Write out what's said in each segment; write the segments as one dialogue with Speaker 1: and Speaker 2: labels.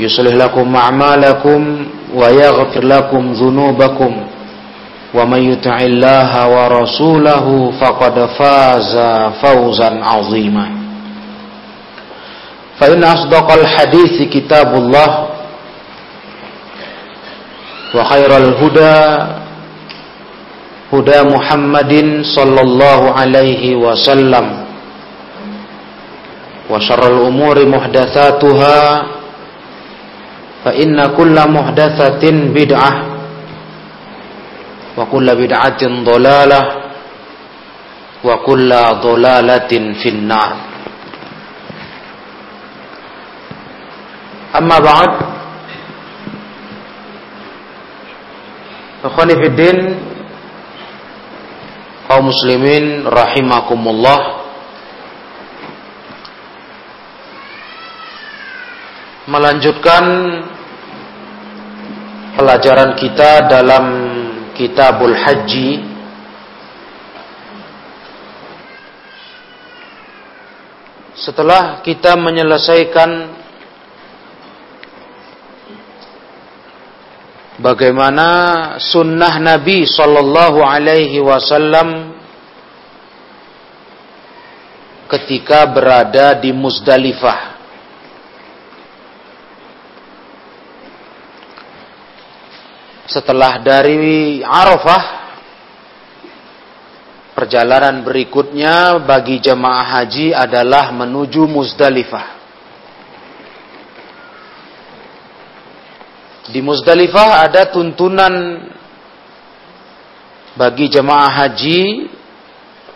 Speaker 1: يصلح لكم أعمالكم ويغفر لكم ذنوبكم. ومن يطع الله ورسوله فقد فاز فوزا عظيما. فإن أصدق الحديث كتاب الله وخير الهدى هدى محمد صلى الله عليه وسلم. وشر الأمور محدثاتها fa inna kulla muhdatsatin bid'ah wa kulla bid'atin dhalalah wa kulla dhalalatin finnar. Amma ba'd. Akhwani fid din kaum muslimin rahimakumullah. Melanjutkan pelajaran kita dalam Kitabul Haji setelah kita menyelesaikan bagaimana sunnah Nabi Sallallahu Alaihi Wasallam ketika berada di Musdalifah. Setelah dari Arafah, perjalanan berikutnya bagi jemaah haji adalah menuju Musdalifah. Di Musdalifah ada tuntunan bagi jemaah haji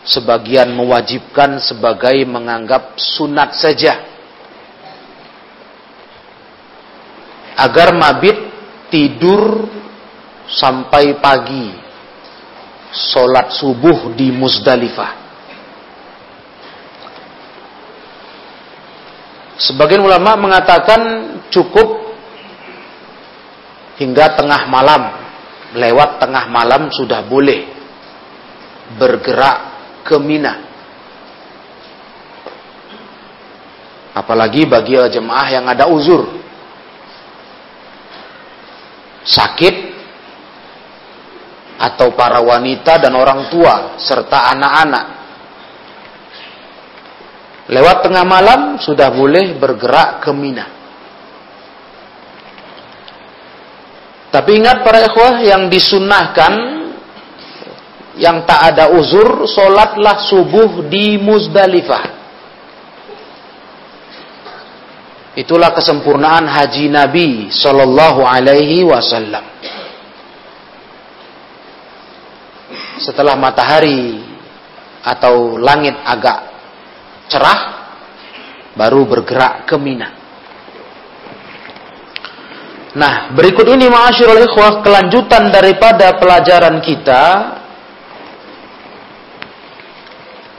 Speaker 1: sebagian mewajibkan sebagai menganggap sunat saja agar mabit tidur sampai pagi solat subuh di Musdalifah sebagian ulama mengatakan cukup hingga tengah malam lewat tengah malam sudah boleh bergerak ke Mina. Apalagi bagi jemaah yang ada uzur. Sakit atau para wanita dan orang tua serta anak-anak. Lewat tengah malam sudah boleh bergerak ke Mina. Tapi ingat para ikhwah yang disunahkan yang tak ada uzur, solatlah subuh di Muzdalifah. Itulah kesempurnaan haji Nabi Sallallahu Alaihi Wasallam. Setelah matahari atau langit agak cerah, baru bergerak ke Mina. Nah, berikut ini ma'asyirul ikhwah kelanjutan daripada pelajaran kita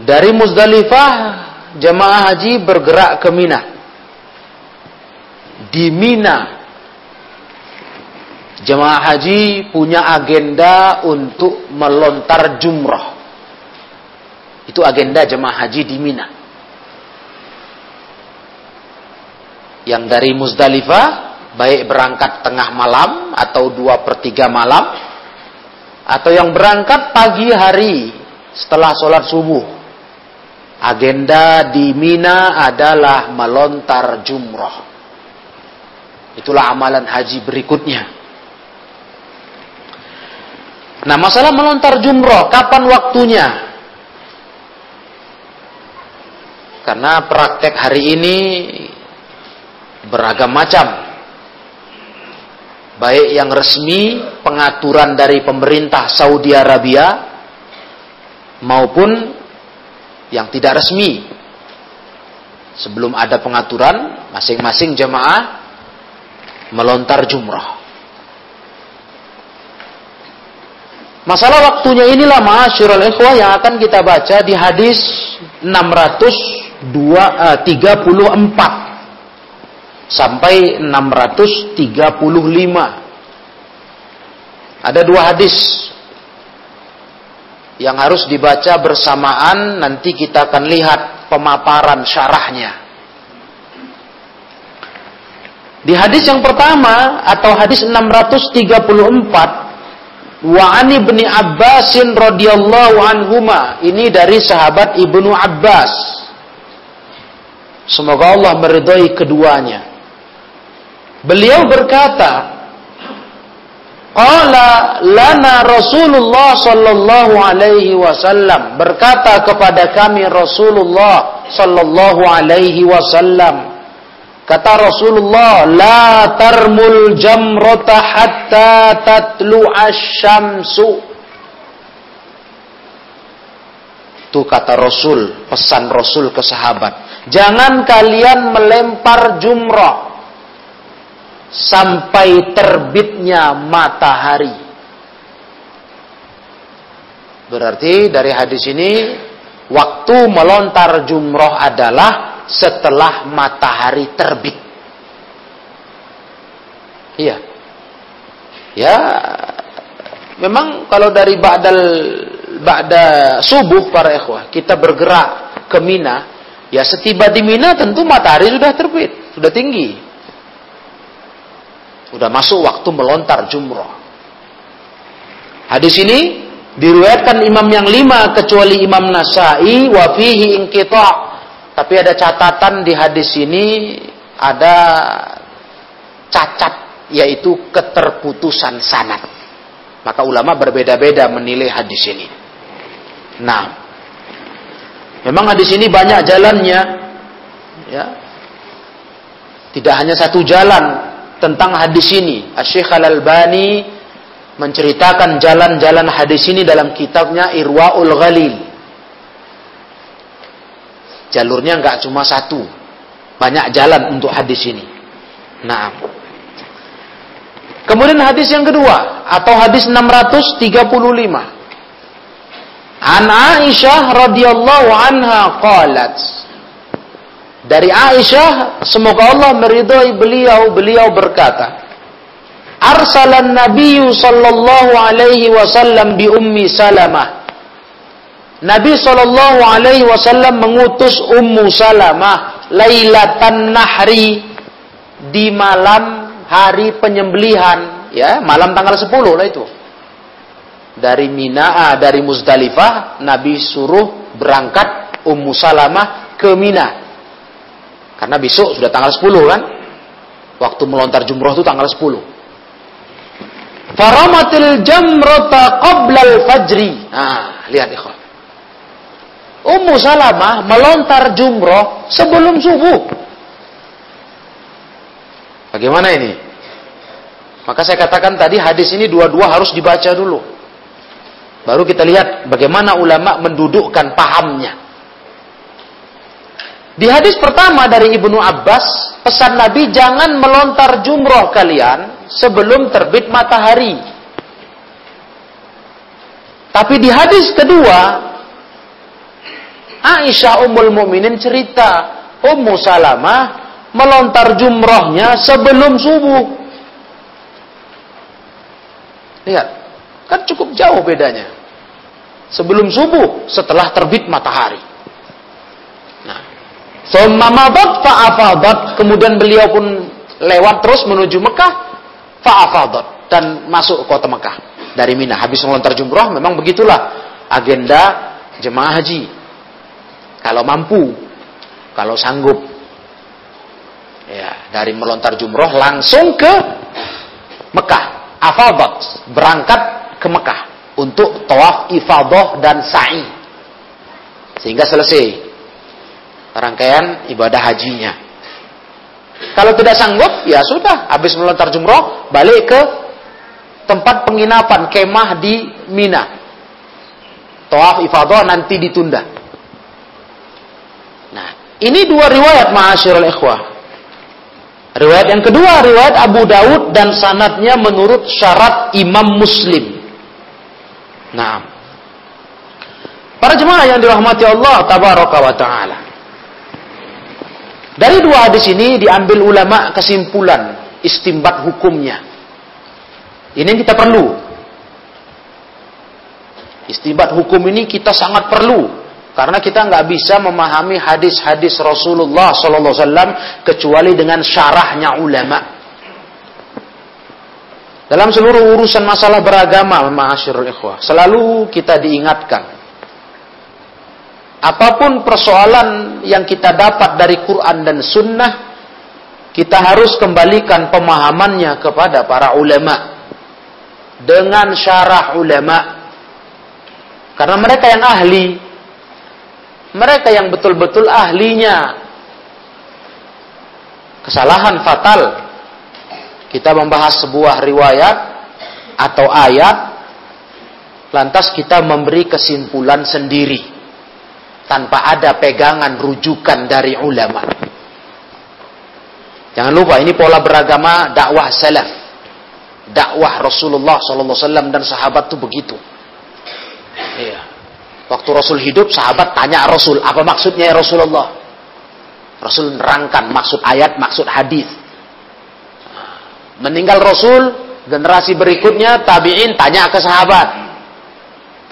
Speaker 1: Dari Muzdalifah jemaah haji bergerak ke Mina. Di Mina Jemaah haji punya agenda untuk melontar jumroh. Itu agenda jemaah haji di Mina. Yang dari Muzdalifah, baik berangkat tengah malam atau dua per tiga malam, atau yang berangkat pagi hari setelah sholat subuh. Agenda di Mina adalah melontar jumroh. Itulah amalan haji berikutnya. Nah, masalah melontar jumroh, kapan waktunya? Karena praktek hari ini beragam macam. Baik yang resmi, pengaturan dari pemerintah Saudi Arabia, maupun yang tidak resmi. Sebelum ada pengaturan, masing-masing jemaah melontar jumroh. Masalah waktunya inilah ma'asyiral ikhwah yang akan kita baca di hadis 634 eh, sampai 635. Ada dua hadis yang harus dibaca bersamaan nanti kita akan lihat pemaparan syarahnya. Di hadis yang pertama atau hadis 634 Wa ibni Abbasin radhiyallahu anhuma. Ini dari sahabat Ibnu Abbas. Semoga Allah meridhai keduanya. Beliau berkata, Qala lana Rasulullah sallallahu alaihi wasallam berkata kepada kami Rasulullah sallallahu alaihi wasallam Kata Rasulullah, la tarmul jamrata hatta tatlu asyamsu. Itu kata Rasul, pesan Rasul ke sahabat. Jangan kalian melempar jumrah sampai terbitnya matahari. Berarti dari hadis ini waktu melontar jumroh adalah setelah matahari terbit. Iya. Ya, memang kalau dari ba'dal ba'da subuh para ikhwah, kita bergerak ke Mina, ya setiba di Mina tentu matahari sudah terbit, sudah tinggi. Sudah masuk waktu melontar jumroh. Hadis ini diriwayatkan imam yang lima kecuali Imam Nasai wa fihi Tapi ada catatan di hadis ini ada cacat yaitu keterputusan sanad. Maka ulama berbeda-beda menilai hadis ini. Nah, memang hadis ini banyak jalannya, ya. Tidak hanya satu jalan tentang hadis ini. Syekh Al Albani menceritakan jalan-jalan hadis ini dalam kitabnya Irwaul Ghalil. Jalurnya nggak cuma satu. Banyak jalan untuk hadis ini. Nah. Kemudian hadis yang kedua atau hadis 635. An Aisyah radhiyallahu anha qalat. Dari Aisyah semoga Allah meridhai beliau beliau berkata Arsalan Nabi sallallahu alaihi wasallam bi ummi Salamah Nabi Shallallahu Alaihi Wasallam mengutus Ummu Salamah Lailatan Nahri di malam hari penyembelihan, ya malam tanggal 10 lah itu. Dari Mina, ah, dari Muzdalifah, Nabi suruh berangkat Ummu Salamah ke Mina. Karena besok sudah tanggal 10 kan? Waktu melontar jumroh itu tanggal 10. Faramatil jamrata qabla al-fajri. Nah, lihat ikhwan. Ummu Salamah melontar jumroh sebelum subuh. Bagaimana ini? Maka saya katakan tadi hadis ini dua-dua harus dibaca dulu. Baru kita lihat bagaimana ulama mendudukkan pahamnya. Di hadis pertama dari Ibnu Abbas, pesan Nabi jangan melontar jumroh kalian sebelum terbit matahari. Tapi di hadis kedua, Aisyah Ummul Mukminin cerita, Ummu Salamah melontar jumrohnya sebelum subuh. Lihat, kan cukup jauh bedanya. Sebelum subuh, setelah terbit matahari. Nah, fa'afadat. Kemudian beliau pun lewat terus menuju Mekah. Fa'afadat. Dan masuk kota Mekah. Dari Mina. Habis melontar jumroh, memang begitulah agenda jemaah haji. Kalau mampu. Kalau sanggup. Ya, dari melontar jumroh langsung ke Mekah. Afadat. Berangkat ke Mekah. Untuk tawaf ifadah dan sa'i. Sehingga selesai rangkaian ibadah hajinya. Kalau tidak sanggup, ya sudah, habis melontar jumroh, balik ke tempat penginapan kemah di Mina. Tawaf ifadah nanti ditunda. Nah, ini dua riwayat ma'asyiral ikhwah. Riwayat yang kedua, riwayat Abu Daud dan sanatnya menurut syarat Imam Muslim. Nah, para jemaah yang dirahmati Allah tabaraka wa taala. Dari dua hadis ini diambil ulama kesimpulan istimbat hukumnya. Ini yang kita perlu. Istimbat hukum ini kita sangat perlu karena kita nggak bisa memahami hadis-hadis Rasulullah SAW kecuali dengan syarahnya ulama. Dalam seluruh urusan masalah beragama, ma'asyirul ikhwah, selalu kita diingatkan apa pun persoalan yang kita dapat dari Quran dan Sunnah, kita harus kembalikan pemahamannya kepada para ulama dengan syarah ulama. Karena mereka yang ahli, mereka yang betul-betul ahlinya. Kesalahan fatal. Kita membahas sebuah riwayat atau ayat, lantas kita memberi kesimpulan sendiri tanpa ada pegangan rujukan dari ulama. Jangan lupa ini pola beragama dakwah salaf. Dakwah Rasulullah wasallam dan sahabat itu begitu. Waktu Rasul hidup, sahabat tanya Rasul, apa maksudnya ya Rasulullah? Rasul nerangkan maksud ayat, maksud hadis. Meninggal Rasul, generasi berikutnya tabi'in tanya ke sahabat.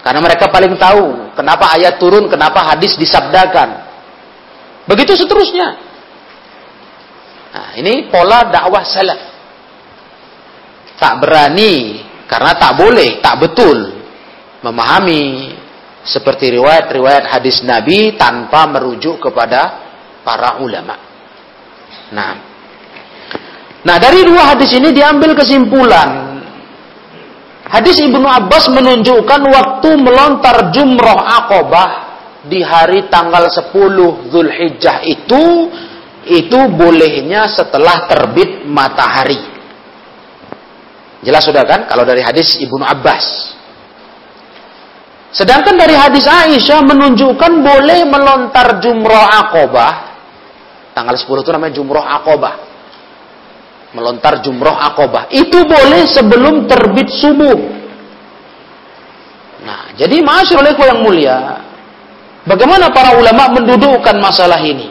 Speaker 1: Karena mereka paling tahu kenapa ayat turun, kenapa hadis disabdakan. Begitu seterusnya. Nah, ini pola dakwah salaf. Tak berani karena tak boleh, tak betul memahami seperti riwayat-riwayat hadis Nabi tanpa merujuk kepada para ulama. Nah, nah dari dua hadis ini diambil kesimpulan Hadis Ibnu Abbas menunjukkan waktu melontar jumroh akobah di hari tanggal 10 Zulhijjah itu itu bolehnya setelah terbit matahari. Jelas sudah kan kalau dari hadis Ibnu Abbas. Sedangkan dari hadis Aisyah menunjukkan boleh melontar jumroh akobah. Tanggal 10 itu namanya jumroh akobah melontar jumroh akobah. Itu boleh sebelum terbit subuh. Nah, jadi masyarakat yang mulia, bagaimana para ulama mendudukkan masalah ini?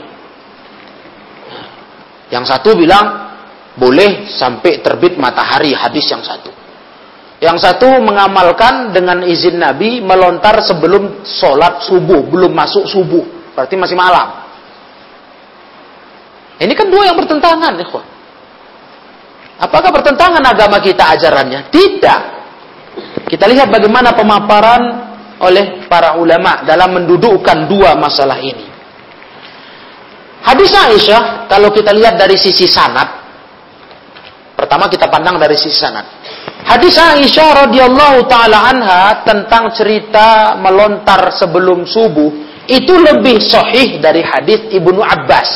Speaker 1: Yang satu bilang boleh sampai terbit matahari, hadis yang satu. Yang satu mengamalkan dengan izin Nabi melontar sebelum sholat subuh, belum masuk subuh, berarti masih malam. Ini kan dua yang bertentangan, ikhwan. Apakah bertentangan agama kita ajarannya? Tidak. Kita lihat bagaimana pemaparan oleh para ulama dalam mendudukkan dua masalah ini. Hadis Aisyah, kalau kita lihat dari sisi sanad, pertama kita pandang dari sisi sanad. Hadis Aisyah radhiyallahu taala anha tentang cerita melontar sebelum subuh itu lebih sahih dari hadis Ibnu Abbas.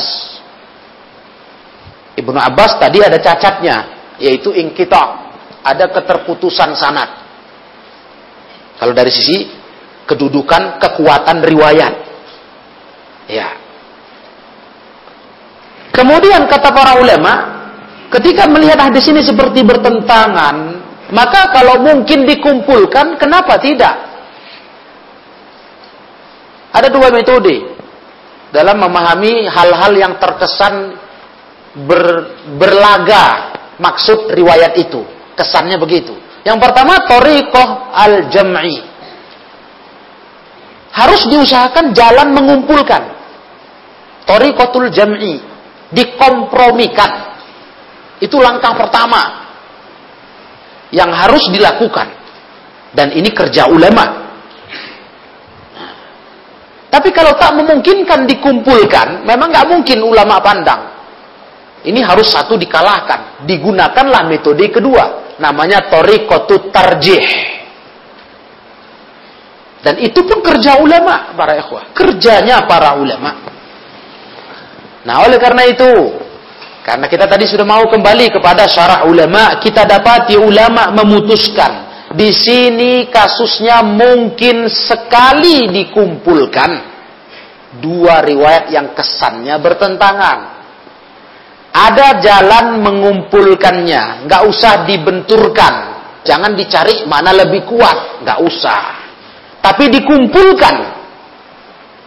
Speaker 1: Ibnu Abbas tadi ada cacatnya, yaitu ingkita, ada keterputusan sanat. Kalau dari sisi kedudukan kekuatan riwayat. Ya. Kemudian kata para ulama, ketika melihat hadis ini seperti bertentangan, maka kalau mungkin dikumpulkan, kenapa tidak? Ada dua metode dalam memahami hal-hal yang terkesan ber, berlaga maksud riwayat itu. Kesannya begitu. Yang pertama, Torikoh al-jam'i. Harus diusahakan jalan mengumpulkan. Torikotul jam'i. Dikompromikan. Itu langkah pertama. Yang harus dilakukan. Dan ini kerja ulama. Tapi kalau tak memungkinkan dikumpulkan, memang nggak mungkin ulama pandang. Ini harus satu dikalahkan. Digunakanlah metode kedua. Namanya torikotu tarjih. Dan itu pun kerja ulama, para ikhwah. Kerjanya para ulama. Nah, oleh karena itu, karena kita tadi sudah mau kembali kepada syarah ulama, kita dapati ulama memutuskan di sini kasusnya mungkin sekali dikumpulkan dua riwayat yang kesannya bertentangan. Ada jalan mengumpulkannya, nggak usah dibenturkan. Jangan dicari mana lebih kuat, nggak usah. Tapi dikumpulkan.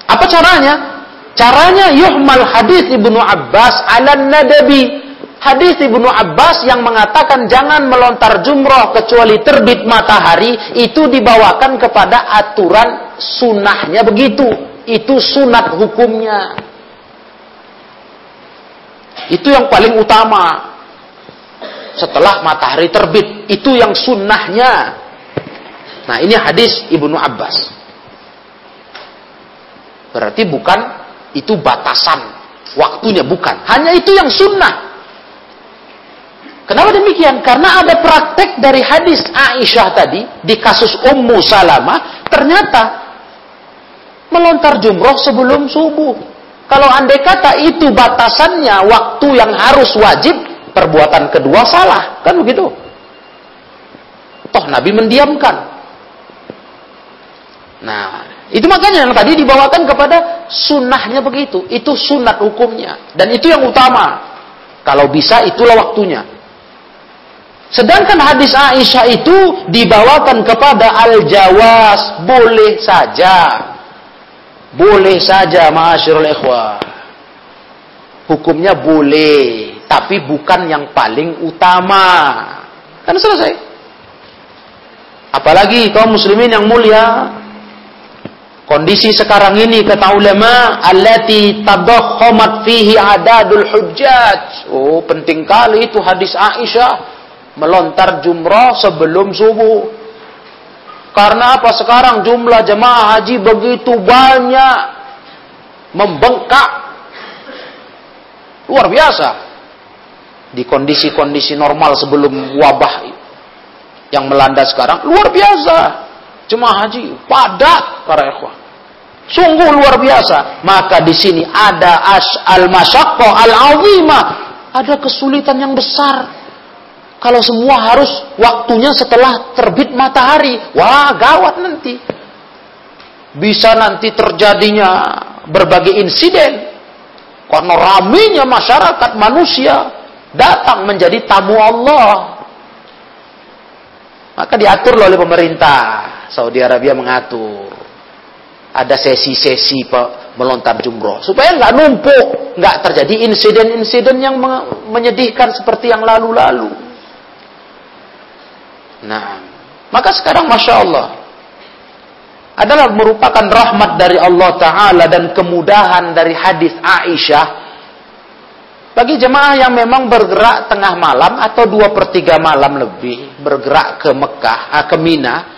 Speaker 1: Apa caranya? Caranya yuhmal hadis Ibnu Abbas ala nadabi Hadis Ibnu Abbas yang mengatakan jangan melontar jumroh kecuali terbit matahari itu dibawakan kepada aturan sunnahnya begitu. Itu sunat hukumnya. Itu yang paling utama. Setelah matahari terbit, itu yang sunnahnya. Nah ini hadis Ibnu Abbas. Berarti bukan itu batasan waktunya bukan. Hanya itu yang sunnah. Kenapa demikian? Karena ada praktek dari hadis Aisyah tadi di kasus Ummu Salamah ternyata melontar jumroh sebelum subuh. Kalau andai kata itu batasannya waktu yang harus wajib, perbuatan kedua salah, kan begitu? Toh Nabi mendiamkan. Nah, itu makanya yang tadi dibawakan kepada sunnahnya begitu. Itu sunat hukumnya. Dan itu yang utama. Kalau bisa itulah waktunya. Sedangkan hadis Aisyah itu dibawakan kepada al-jawas, boleh saja. Boleh saja, ma'asyirul ikhwah. Hukumnya boleh, tapi bukan yang paling utama. Kan selesai. Apalagi kaum muslimin yang mulia, kondisi sekarang ini kata ulama, allati tadakhamat fihi adadul hujjaj. Oh, penting kali itu hadis Aisyah melontar jumrah sebelum subuh. Karena apa sekarang jumlah jemaah haji begitu banyak membengkak luar biasa di kondisi-kondisi normal sebelum wabah yang melanda sekarang luar biasa jemaah haji padat para ikhwah sungguh luar biasa maka di sini ada as al masyaqqah al azimah ada kesulitan yang besar kalau semua harus waktunya setelah terbit matahari, wah gawat nanti. Bisa nanti terjadinya berbagai insiden. Karena raminya masyarakat manusia datang menjadi tamu Allah. Maka diatur oleh pemerintah. Saudi Arabia mengatur. Ada sesi-sesi melontar jumroh. Supaya nggak numpuk. nggak terjadi insiden-insiden yang menyedihkan seperti yang lalu-lalu. Nah, maka sekarang Masya Allah adalah merupakan rahmat dari Allah Ta'ala dan kemudahan dari hadis Aisyah bagi jemaah yang memang bergerak tengah malam atau dua per tiga malam lebih bergerak ke Mekah, ah, ke Mina,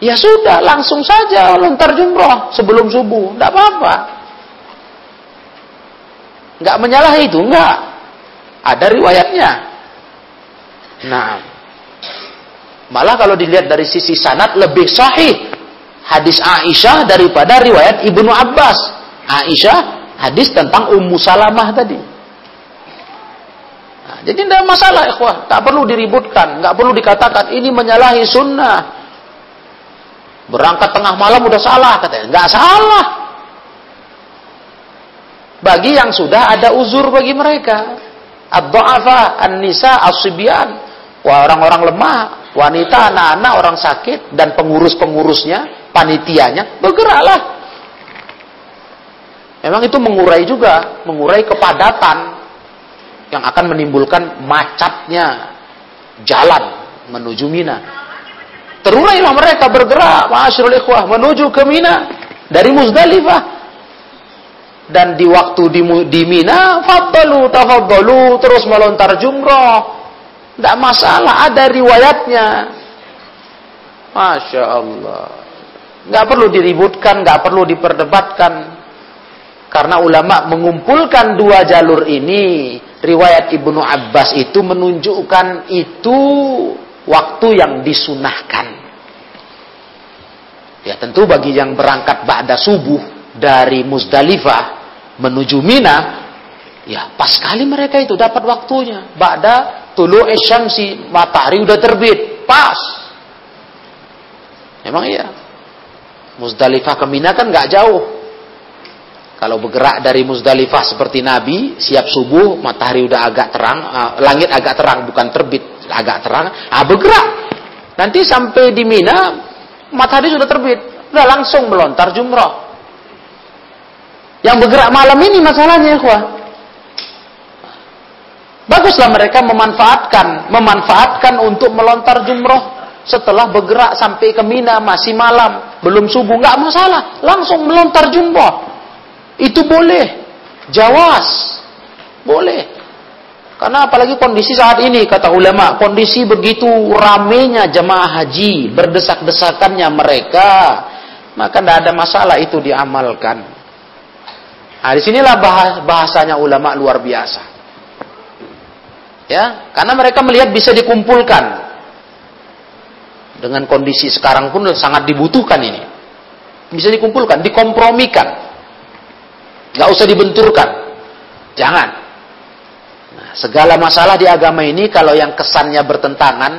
Speaker 1: ya sudah langsung saja lontar jumroh sebelum subuh, tidak apa-apa. Nggak menyalahi itu, nggak. Ada riwayatnya. Nah, Malah kalau dilihat dari sisi sanad lebih sahih hadis Aisyah daripada riwayat Ibnu Abbas. Aisyah hadis tentang Ummu Salamah tadi. Nah, jadi tidak masalah ikhwah, tak perlu diributkan, nggak perlu dikatakan ini menyalahi sunnah. Berangkat tengah malam udah salah katanya, nggak salah. Bagi yang sudah ada uzur bagi mereka. Ad-du'afa, an-nisa, as-sibyan. Orang-orang lemah, wanita, anak-anak, orang sakit, dan pengurus-pengurusnya, panitianya, bergeraklah. Memang itu mengurai juga, mengurai kepadatan yang akan menimbulkan macetnya jalan menuju Mina. Terulailah mereka bergerak, ma'asyiral ikhwah, menuju ke Mina dari Muzdalifah. Dan di waktu di, di Mina, faddalu, tafaddalu, terus melontar jumroh. Tidak masalah, ada riwayatnya. Masya Allah. Nggak perlu diributkan, nggak perlu diperdebatkan. Karena ulama mengumpulkan dua jalur ini, riwayat Ibnu Abbas itu menunjukkan itu waktu yang disunahkan. Ya tentu bagi yang berangkat ba'da subuh dari Muzdalifah menuju Mina, ya pas sekali mereka itu dapat waktunya. Ba'da tulu esyamsi, matahari udah terbit, pas. Emang iya. Muzdalifah ke Mina kan nggak jauh. Kalau bergerak dari Muzdalifah seperti Nabi, siap subuh, matahari udah agak terang, uh, langit agak terang, bukan terbit, agak terang, ah bergerak. Nanti sampai di Mina, matahari sudah terbit, udah langsung melontar jumrah. Yang bergerak malam ini masalahnya, ya, Baguslah mereka memanfaatkan, memanfaatkan untuk melontar jumroh setelah bergerak sampai ke Mina masih malam, belum subuh, nggak masalah, langsung melontar jumroh. Itu boleh, jawas, boleh. Karena apalagi kondisi saat ini, kata ulama, kondisi begitu ramenya jemaah haji, berdesak-desakannya mereka, maka tidak ada masalah itu diamalkan. Nah, di sinilah bahasanya ulama luar biasa. Ya, karena mereka melihat bisa dikumpulkan dengan kondisi sekarang pun sangat dibutuhkan ini. Bisa dikumpulkan, dikompromikan. Gak usah dibenturkan. Jangan. Segala masalah di agama ini kalau yang kesannya bertentangan,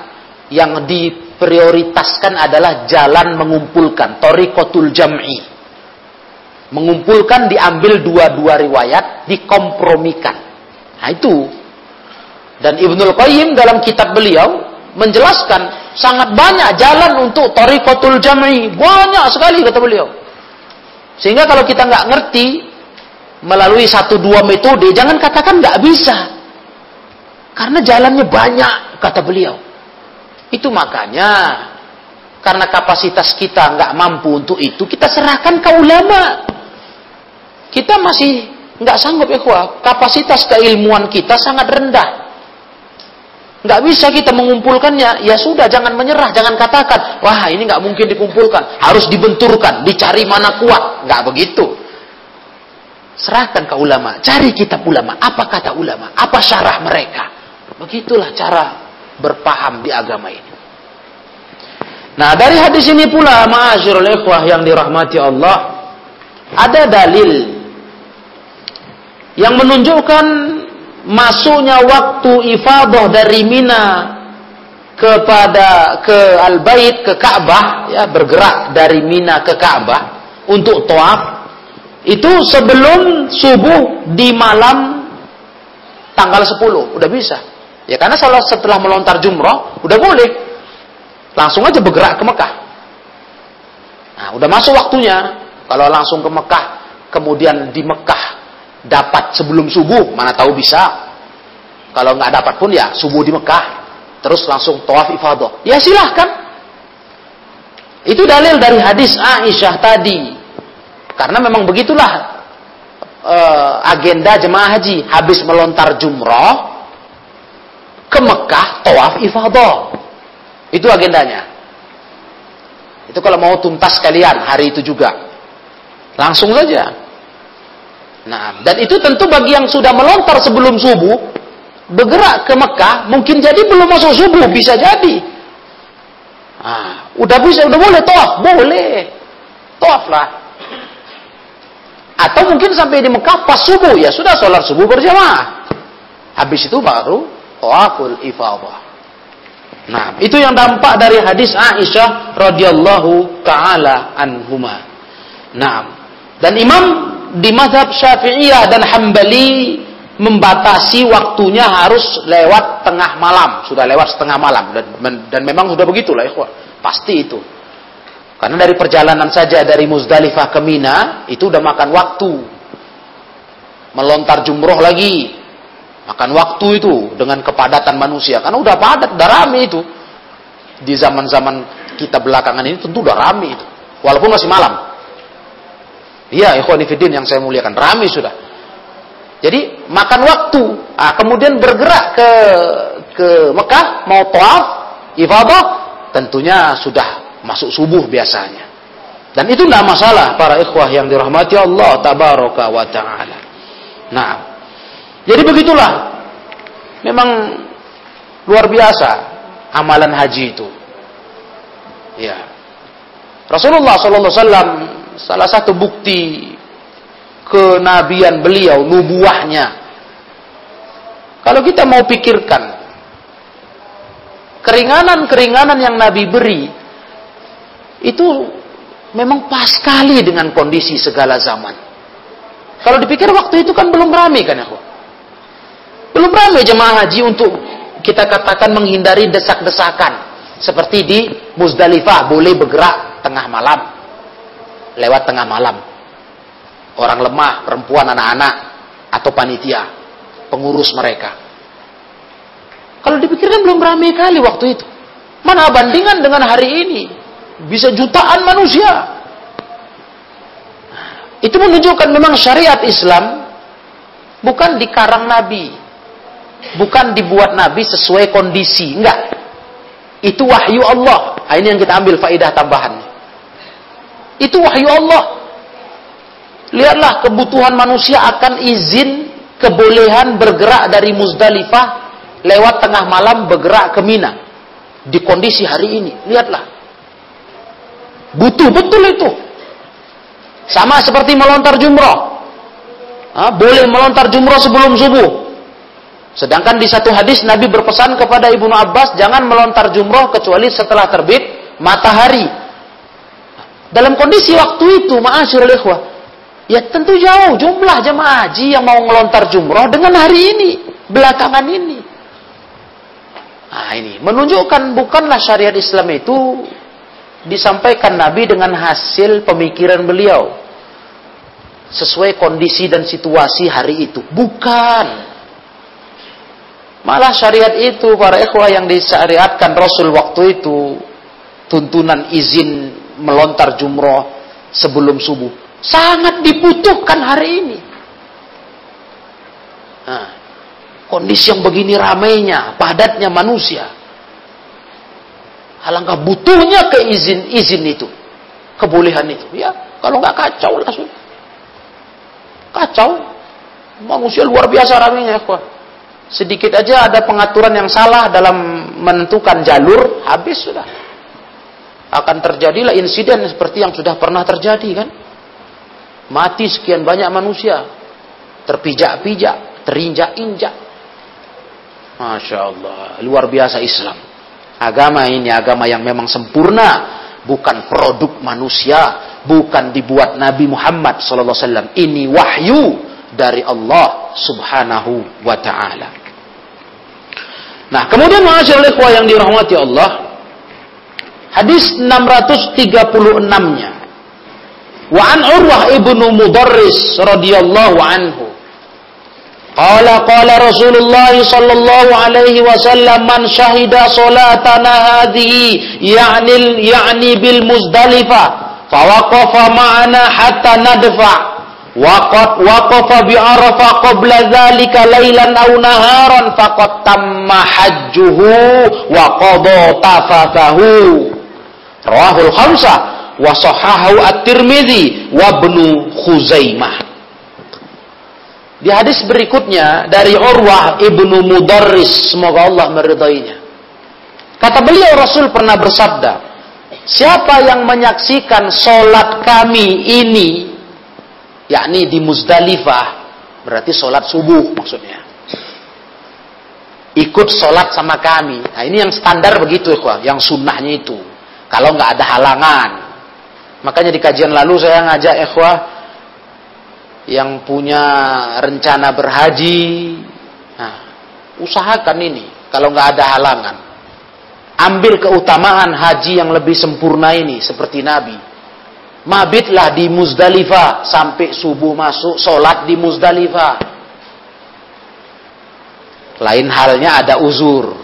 Speaker 1: yang diprioritaskan adalah jalan mengumpulkan. Torikotul jam'i. Mengumpulkan diambil dua-dua riwayat, dikompromikan. Nah itu. Dan Ibnul Qayyim dalam kitab beliau menjelaskan sangat banyak jalan untuk tarikatul jam'i. Banyak sekali kata beliau. Sehingga kalau kita nggak ngerti melalui satu dua metode, jangan katakan nggak bisa. Karena jalannya banyak, kata beliau. Itu makanya karena kapasitas kita nggak mampu untuk itu, kita serahkan ke ulama. Kita masih nggak sanggup ya, kapasitas keilmuan kita sangat rendah. Nggak bisa kita mengumpulkannya. Ya sudah, jangan menyerah, jangan katakan, wah ini nggak mungkin dikumpulkan, harus dibenturkan, dicari mana kuat. Nggak begitu. Serahkan ke ulama, cari kitab ulama, apa kata ulama, apa syarah mereka. Begitulah cara berpaham di agama ini. Nah, dari hadis ini pula, ma'asyirul ikhwah yang dirahmati Allah, ada dalil yang menunjukkan masuknya waktu ifadah dari Mina kepada ke Al-Bait ke Ka'bah ya bergerak dari Mina ke Ka'bah untuk tawaf itu sebelum subuh di malam tanggal 10 udah bisa ya karena salah setelah melontar jumrah udah boleh langsung aja bergerak ke Mekah nah udah masuk waktunya kalau langsung ke Mekah kemudian di Mekah dapat sebelum subuh, mana tahu bisa. Kalau nggak dapat pun ya subuh di Mekah, terus langsung tawaf ifadah. Ya silahkan. Itu dalil dari hadis Aisyah tadi. Karena memang begitulah uh, agenda jemaah haji. Habis melontar jumroh, ke Mekah tawaf ifadah. Itu agendanya. Itu kalau mau tuntas kalian hari itu juga. Langsung saja. Nah, dan itu tentu bagi yang sudah melontar sebelum subuh, bergerak ke Mekah, mungkin jadi belum masuk subuh, bisa jadi. Nah, udah bisa, udah boleh toh, boleh. Toh lah. Atau mungkin sampai di Mekah pas subuh, ya sudah sholat subuh berjamaah. Habis itu baru tawaful ifadah. Nah, itu yang dampak dari hadis Aisyah radhiyallahu taala anhuma. Nah, dan Imam di mazhab Syafi'iyah dan Hambali membatasi waktunya harus lewat tengah malam, sudah lewat setengah malam dan dan memang sudah begitulah ikhwah. Pasti itu. Karena dari perjalanan saja dari Muzdalifah ke Mina itu udah makan waktu. Melontar jumroh lagi. Makan waktu itu dengan kepadatan manusia. Karena udah padat, udah rame itu. Di zaman-zaman kita belakangan ini tentu udah rame itu. Walaupun masih malam. Iya, ikhwanifidin yang saya muliakan. Rame sudah. Jadi makan waktu. Ah, kemudian bergerak ke ke Mekah mau tawaf, ibadah, tentunya sudah masuk subuh biasanya. Dan itu tidak masalah para ikhwah yang dirahmati Allah tabaraka wa taala. Nah, jadi begitulah. Memang luar biasa amalan haji itu. Ya. Rasulullah sallallahu alaihi salah satu bukti kenabian beliau, nubuahnya. Kalau kita mau pikirkan keringanan-keringanan yang Nabi beri itu memang pas sekali dengan kondisi segala zaman. Kalau dipikir waktu itu kan belum ramai kan ya, Belum ramai jemaah haji untuk kita katakan menghindari desak-desakan. Seperti di Muzdalifah boleh bergerak tengah malam. Lewat tengah malam. Orang lemah, perempuan, anak-anak atau panitia, pengurus mereka. Kalau dipikirkan belum ramai kali waktu itu. Mana bandingan dengan hari ini? Bisa jutaan manusia. Itu menunjukkan memang syariat Islam bukan dikarang Nabi. Bukan dibuat Nabi sesuai kondisi. Enggak. Itu wahyu Allah. Nah, ini yang kita ambil faidah tambahannya. Itu wahyu Allah. Lihatlah kebutuhan manusia akan izin kebolehan bergerak dari Muzdalifah lewat tengah malam bergerak ke Mina di kondisi hari ini. Lihatlah. Butuh betul itu. Sama seperti melontar jumroh. Ha, boleh melontar jumroh sebelum subuh. Sedangkan di satu hadis Nabi berpesan kepada Ibnu Abbas jangan melontar jumroh kecuali setelah terbit matahari. Dalam kondisi waktu itu, ma'asyiral ikhwah, ya tentu jauh jumlah jemaah haji yang mau melontar jumroh dengan hari ini, belakangan ini. Nah ini menunjukkan bukanlah syariat Islam itu disampaikan Nabi dengan hasil pemikiran beliau sesuai kondisi dan situasi hari itu. Bukan. Malah syariat itu para ikhwah yang disyariatkan Rasul waktu itu tuntunan izin melontar jumroh sebelum subuh sangat dibutuhkan hari ini. Nah, kondisi yang begini ramainya, padatnya manusia. Alangkah butuhnya keizin-izin itu, kebolehan itu. Ya, kalau nggak kacau lah Kacau. Manusia luar biasa ramainya, ikhwah sedikit aja ada pengaturan yang salah dalam menentukan jalur, habis sudah. Akan terjadilah insiden seperti yang sudah pernah terjadi kan. Mati sekian banyak manusia. Terpijak-pijak, terinjak-injak. Masya Allah, luar biasa Islam. Agama ini agama yang memang sempurna. Bukan produk manusia. Bukan dibuat Nabi Muhammad SAW. Ini wahyu dari Allah subhanahu wa ta'ala. Nah, kemudian ma'asyarul ikhwah yang dirahmati Allah, hadis 636-nya. Wa an Urwah ibnu Mudarris radhiyallahu anhu. Qala qala Rasulullah sallallahu alaihi wasallam man syahida salatana hadhihi ya'ni ya'ni bil Muzdalifah fawaqafa ma'ana hatta nadfa' Waqat waqafa bi Arafah qabla dzalika lailan aw naharan faqad tamma hajjuhu wa qada tafathahu. Rawahul khamsah wa sahahahu At-Tirmidzi wa Ibnu Khuzaimah. Di hadis berikutnya dari Urwah ibnu Mudarris, semoga Allah meridainya. Kata beliau Rasul pernah bersabda, siapa yang menyaksikan solat kami ini yakni di Muzdalifah. Berarti sholat subuh maksudnya. Ikut sholat sama kami. Nah ini yang standar begitu ya yang sunnahnya itu. Kalau nggak ada halangan. Makanya di kajian lalu saya ngajak ikhwah yang punya rencana berhaji. Nah, usahakan ini. Kalau nggak ada halangan. Ambil keutamaan haji yang lebih sempurna ini seperti Nabi Mabitlah di Muzdalifah sampai subuh masuk sholat di Muzdalifah. Lain halnya ada uzur.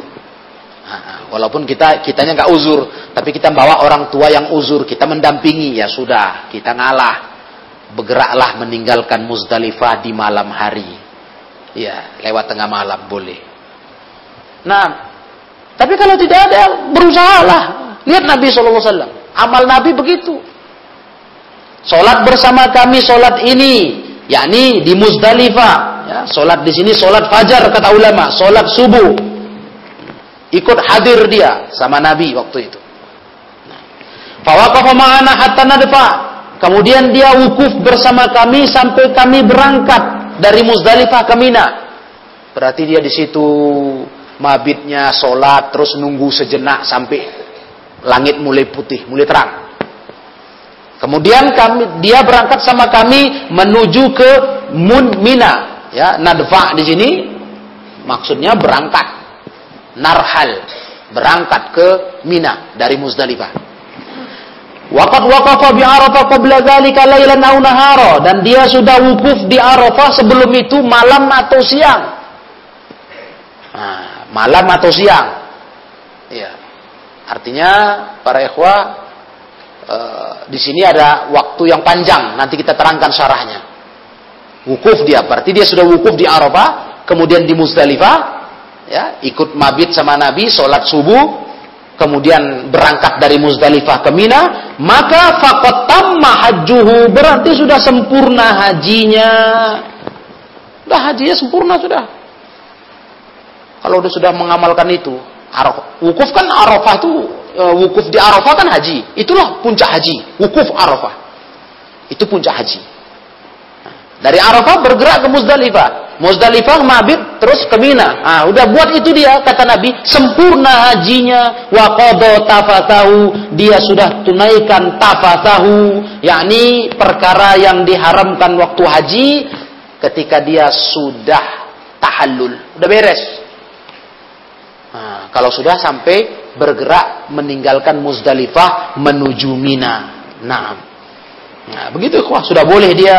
Speaker 1: Walaupun kita kitanya nggak uzur, tapi kita bawa orang tua yang uzur, kita mendampingi ya sudah, kita ngalah. Bergeraklah meninggalkan Muzdalifah di malam hari. Ya, lewat tengah malam boleh. Nah, tapi kalau tidak ada, berusahalah. Lihat Nabi SAW. Amal Nabi begitu. Sholat bersama kami, sholat ini. yakni di Muzdalifah. Ya, sholat di sini, sholat fajar, kata ulama. Sholat subuh. Ikut hadir dia sama Nabi waktu itu. Fawaqafa ma'ana hatta nadfa. Kemudian dia wukuf bersama kami sampai kami berangkat dari Muzdalifah ke Mina. Berarti dia di situ mabitnya sholat terus nunggu sejenak sampai langit mulai putih, mulai terang. Kemudian kami dia berangkat sama kami menuju ke Mun Mina, ya, nadfa di sini maksudnya berangkat. Narhal, berangkat ke Mina dari Muzdalifah. Waqad waqafa bi Arafah qabla dzalika lailan aw nahara dan dia sudah wukuf di Arafah sebelum itu malam atau siang. Nah, malam atau siang. Ya. Artinya para ikhwah e, di sini ada waktu yang panjang, nanti kita terangkan syarahnya. Wukuf dia, berarti dia sudah wukuf di Arafah, kemudian di Muzdalifah, ya, ikut mabit sama Nabi, sholat subuh, kemudian berangkat dari Muzdalifah ke Mina, maka faqad tamma berarti sudah sempurna hajinya. Sudah hajinya sempurna sudah. Kalau sudah mengamalkan itu, wukuf kan Arafah itu e, wukuf di Arafah kan haji. Itulah puncak haji, wukuf Arafah. Itu puncak haji. Dari Arafah bergerak ke Muzdalifah. Muzdalifah mabit terus ke Mina. Ah, udah buat itu dia kata Nabi, sempurna hajinya wa qada tafatahu, dia sudah tunaikan tafatahu, yakni perkara yang diharamkan waktu haji ketika dia sudah tahallul. Udah beres. Kalau sudah sampai bergerak meninggalkan Muzdalifah menuju Mina. Nah, nah begitu wah sudah boleh dia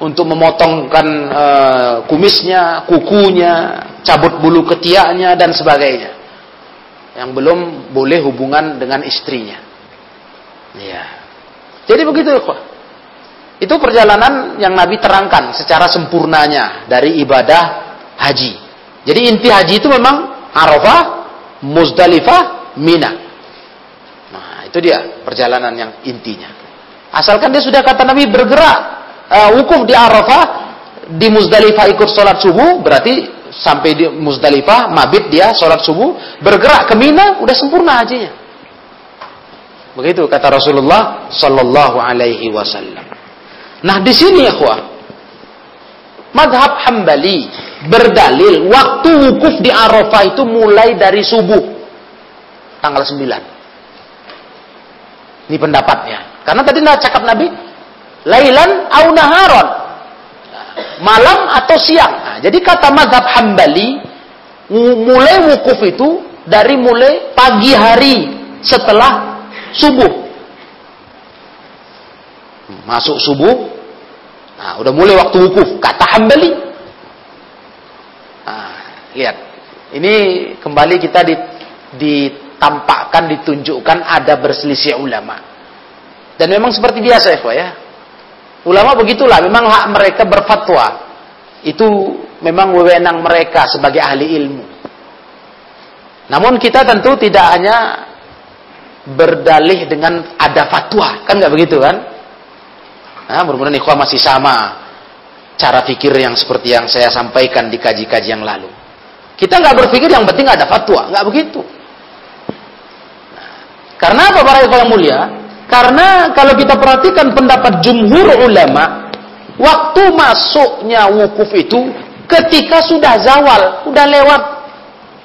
Speaker 1: untuk memotongkan uh, kumisnya, kukunya, cabut bulu ketiaknya dan sebagainya. Yang belum boleh hubungan dengan istrinya. Ya. Jadi begitu ya, Itu perjalanan yang Nabi terangkan secara sempurnanya dari ibadah haji. Jadi inti haji itu memang Arafah, Muzdalifah, Mina. Nah, itu dia perjalanan yang intinya. Asalkan dia sudah kata Nabi bergerak, uh, wukuf di Arafah, di Muzdalifah ikut sholat subuh, berarti sampai di Muzdalifah, mabit dia sholat subuh, bergerak ke Mina, udah sempurna hajinya. Begitu kata Rasulullah Sallallahu Alaihi Wasallam. Nah di sini ya madhab Hambali berdalil waktu wukuf di Arafah itu mulai dari subuh tanggal 9. Ini pendapatnya. Karena tadi nak cakap Nabi, lailan au naharon. Malam atau siang. Nah, jadi kata madhab Hambali, mulai wukuf itu dari mulai pagi hari setelah subuh. Masuk subuh, nah udah mulai waktu wukuf. Kata Hambali, Lihat. Ini kembali kita ditampakkan, ditunjukkan ada berselisih ulama. Dan memang seperti biasa ya, Ulama begitulah, memang hak mereka berfatwa. Itu memang wewenang mereka sebagai ahli ilmu. Namun kita tentu tidak hanya berdalih dengan ada fatwa, kan nggak begitu kan? Nah, mudah-mudahan masih sama cara pikir yang seperti yang saya sampaikan di kaji-kaji yang lalu. Kita nggak berpikir yang penting ada fatwa, nggak begitu. Nah, karena apa para yang mulia? Karena kalau kita perhatikan pendapat jumhur ulama, waktu masuknya wukuf itu ketika sudah zawal, sudah lewat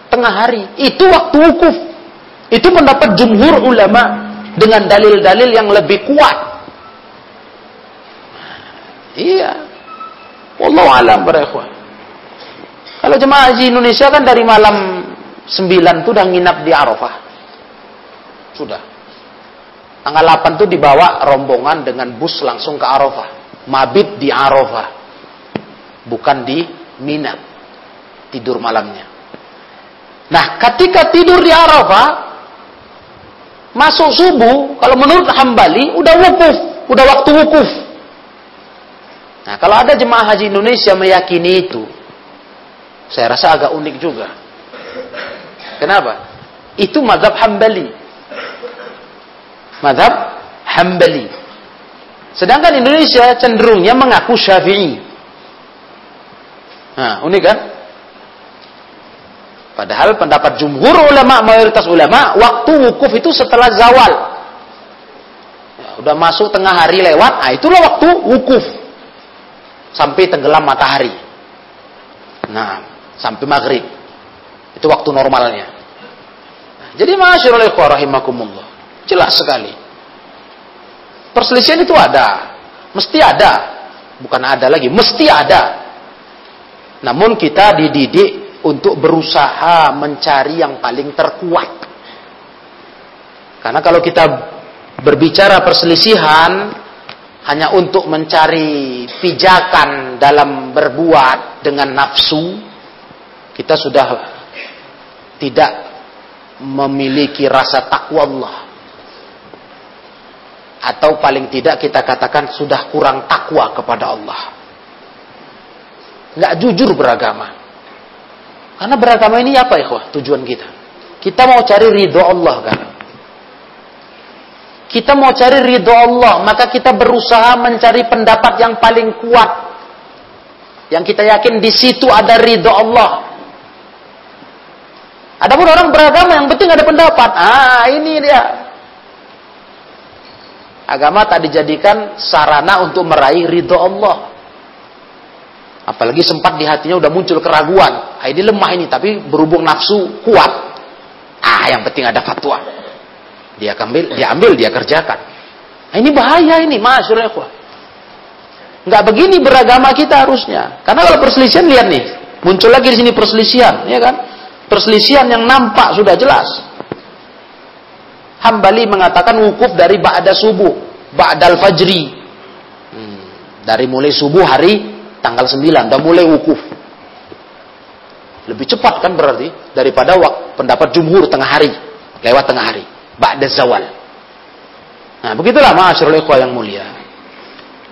Speaker 1: tengah hari, itu waktu wukuf. Itu pendapat jumhur ulama dengan dalil-dalil yang lebih kuat. Iya. Wallahu alam para ikhwan. Kalau jemaah haji Indonesia kan dari malam 9 tuh udah nginap di Arafah. Sudah. Tanggal 8 tuh dibawa rombongan dengan bus langsung ke Arafah. Mabit di Arafah. Bukan di Mina. Tidur malamnya. Nah, ketika tidur di Arafah, masuk subuh, kalau menurut Hambali, udah wukuf, udah waktu wukuf. Nah, kalau ada jemaah haji Indonesia meyakini itu, saya rasa agak unik juga. Kenapa? Itu madhab Hambali. Madhab Hambali. Sedangkan Indonesia cenderungnya mengaku Syafi'i. Nah, unik kan? Padahal pendapat jumhur ulama, mayoritas ulama, waktu wukuf itu setelah zawal. Ya, udah masuk tengah hari lewat, nah itulah waktu wukuf. Sampai tenggelam matahari. Nah, sampai maghrib. Itu waktu normalnya. Nah, jadi masyarul rahimakumullah. Jelas sekali. Perselisihan itu ada. Mesti ada. Bukan ada lagi, mesti ada. Namun kita dididik untuk berusaha mencari yang paling terkuat. Karena kalau kita berbicara perselisihan hanya untuk mencari pijakan dalam berbuat dengan nafsu, kita sudah tidak memiliki rasa takwa Allah. Atau paling tidak kita katakan sudah kurang takwa kepada Allah. Nggak jujur beragama. Karena beragama ini apa ya tujuan kita? Kita mau cari ridho Allah kan? Kita mau cari ridho Allah, maka kita berusaha mencari pendapat yang paling kuat. Yang kita yakin di situ ada ridho Allah. Adapun orang beragama yang penting ada pendapat. Ah, ini dia. Agama tak dijadikan sarana untuk meraih ridho Allah. Apalagi sempat di hatinya udah muncul keraguan. Ah, ini lemah ini, tapi berhubung nafsu kuat. Ah, yang penting ada fatwa. Dia ambil, dia ambil, dia kerjakan. Nah, ini bahaya ini, masyurah Nggak begini beragama kita harusnya. Karena kalau perselisihan lihat nih, muncul lagi di sini perselisihan, ya kan? Perselisihan yang nampak sudah jelas. Hambali mengatakan wukuf dari ba'da subuh, ba'dal fajri. Hmm, dari mulai subuh hari tanggal 9 udah mulai wukuf. Lebih cepat kan berarti daripada pendapat jumhur tengah hari, lewat tengah hari, ba'da zawal. Nah, begitulah ma'asyiral ikhwah yang mulia.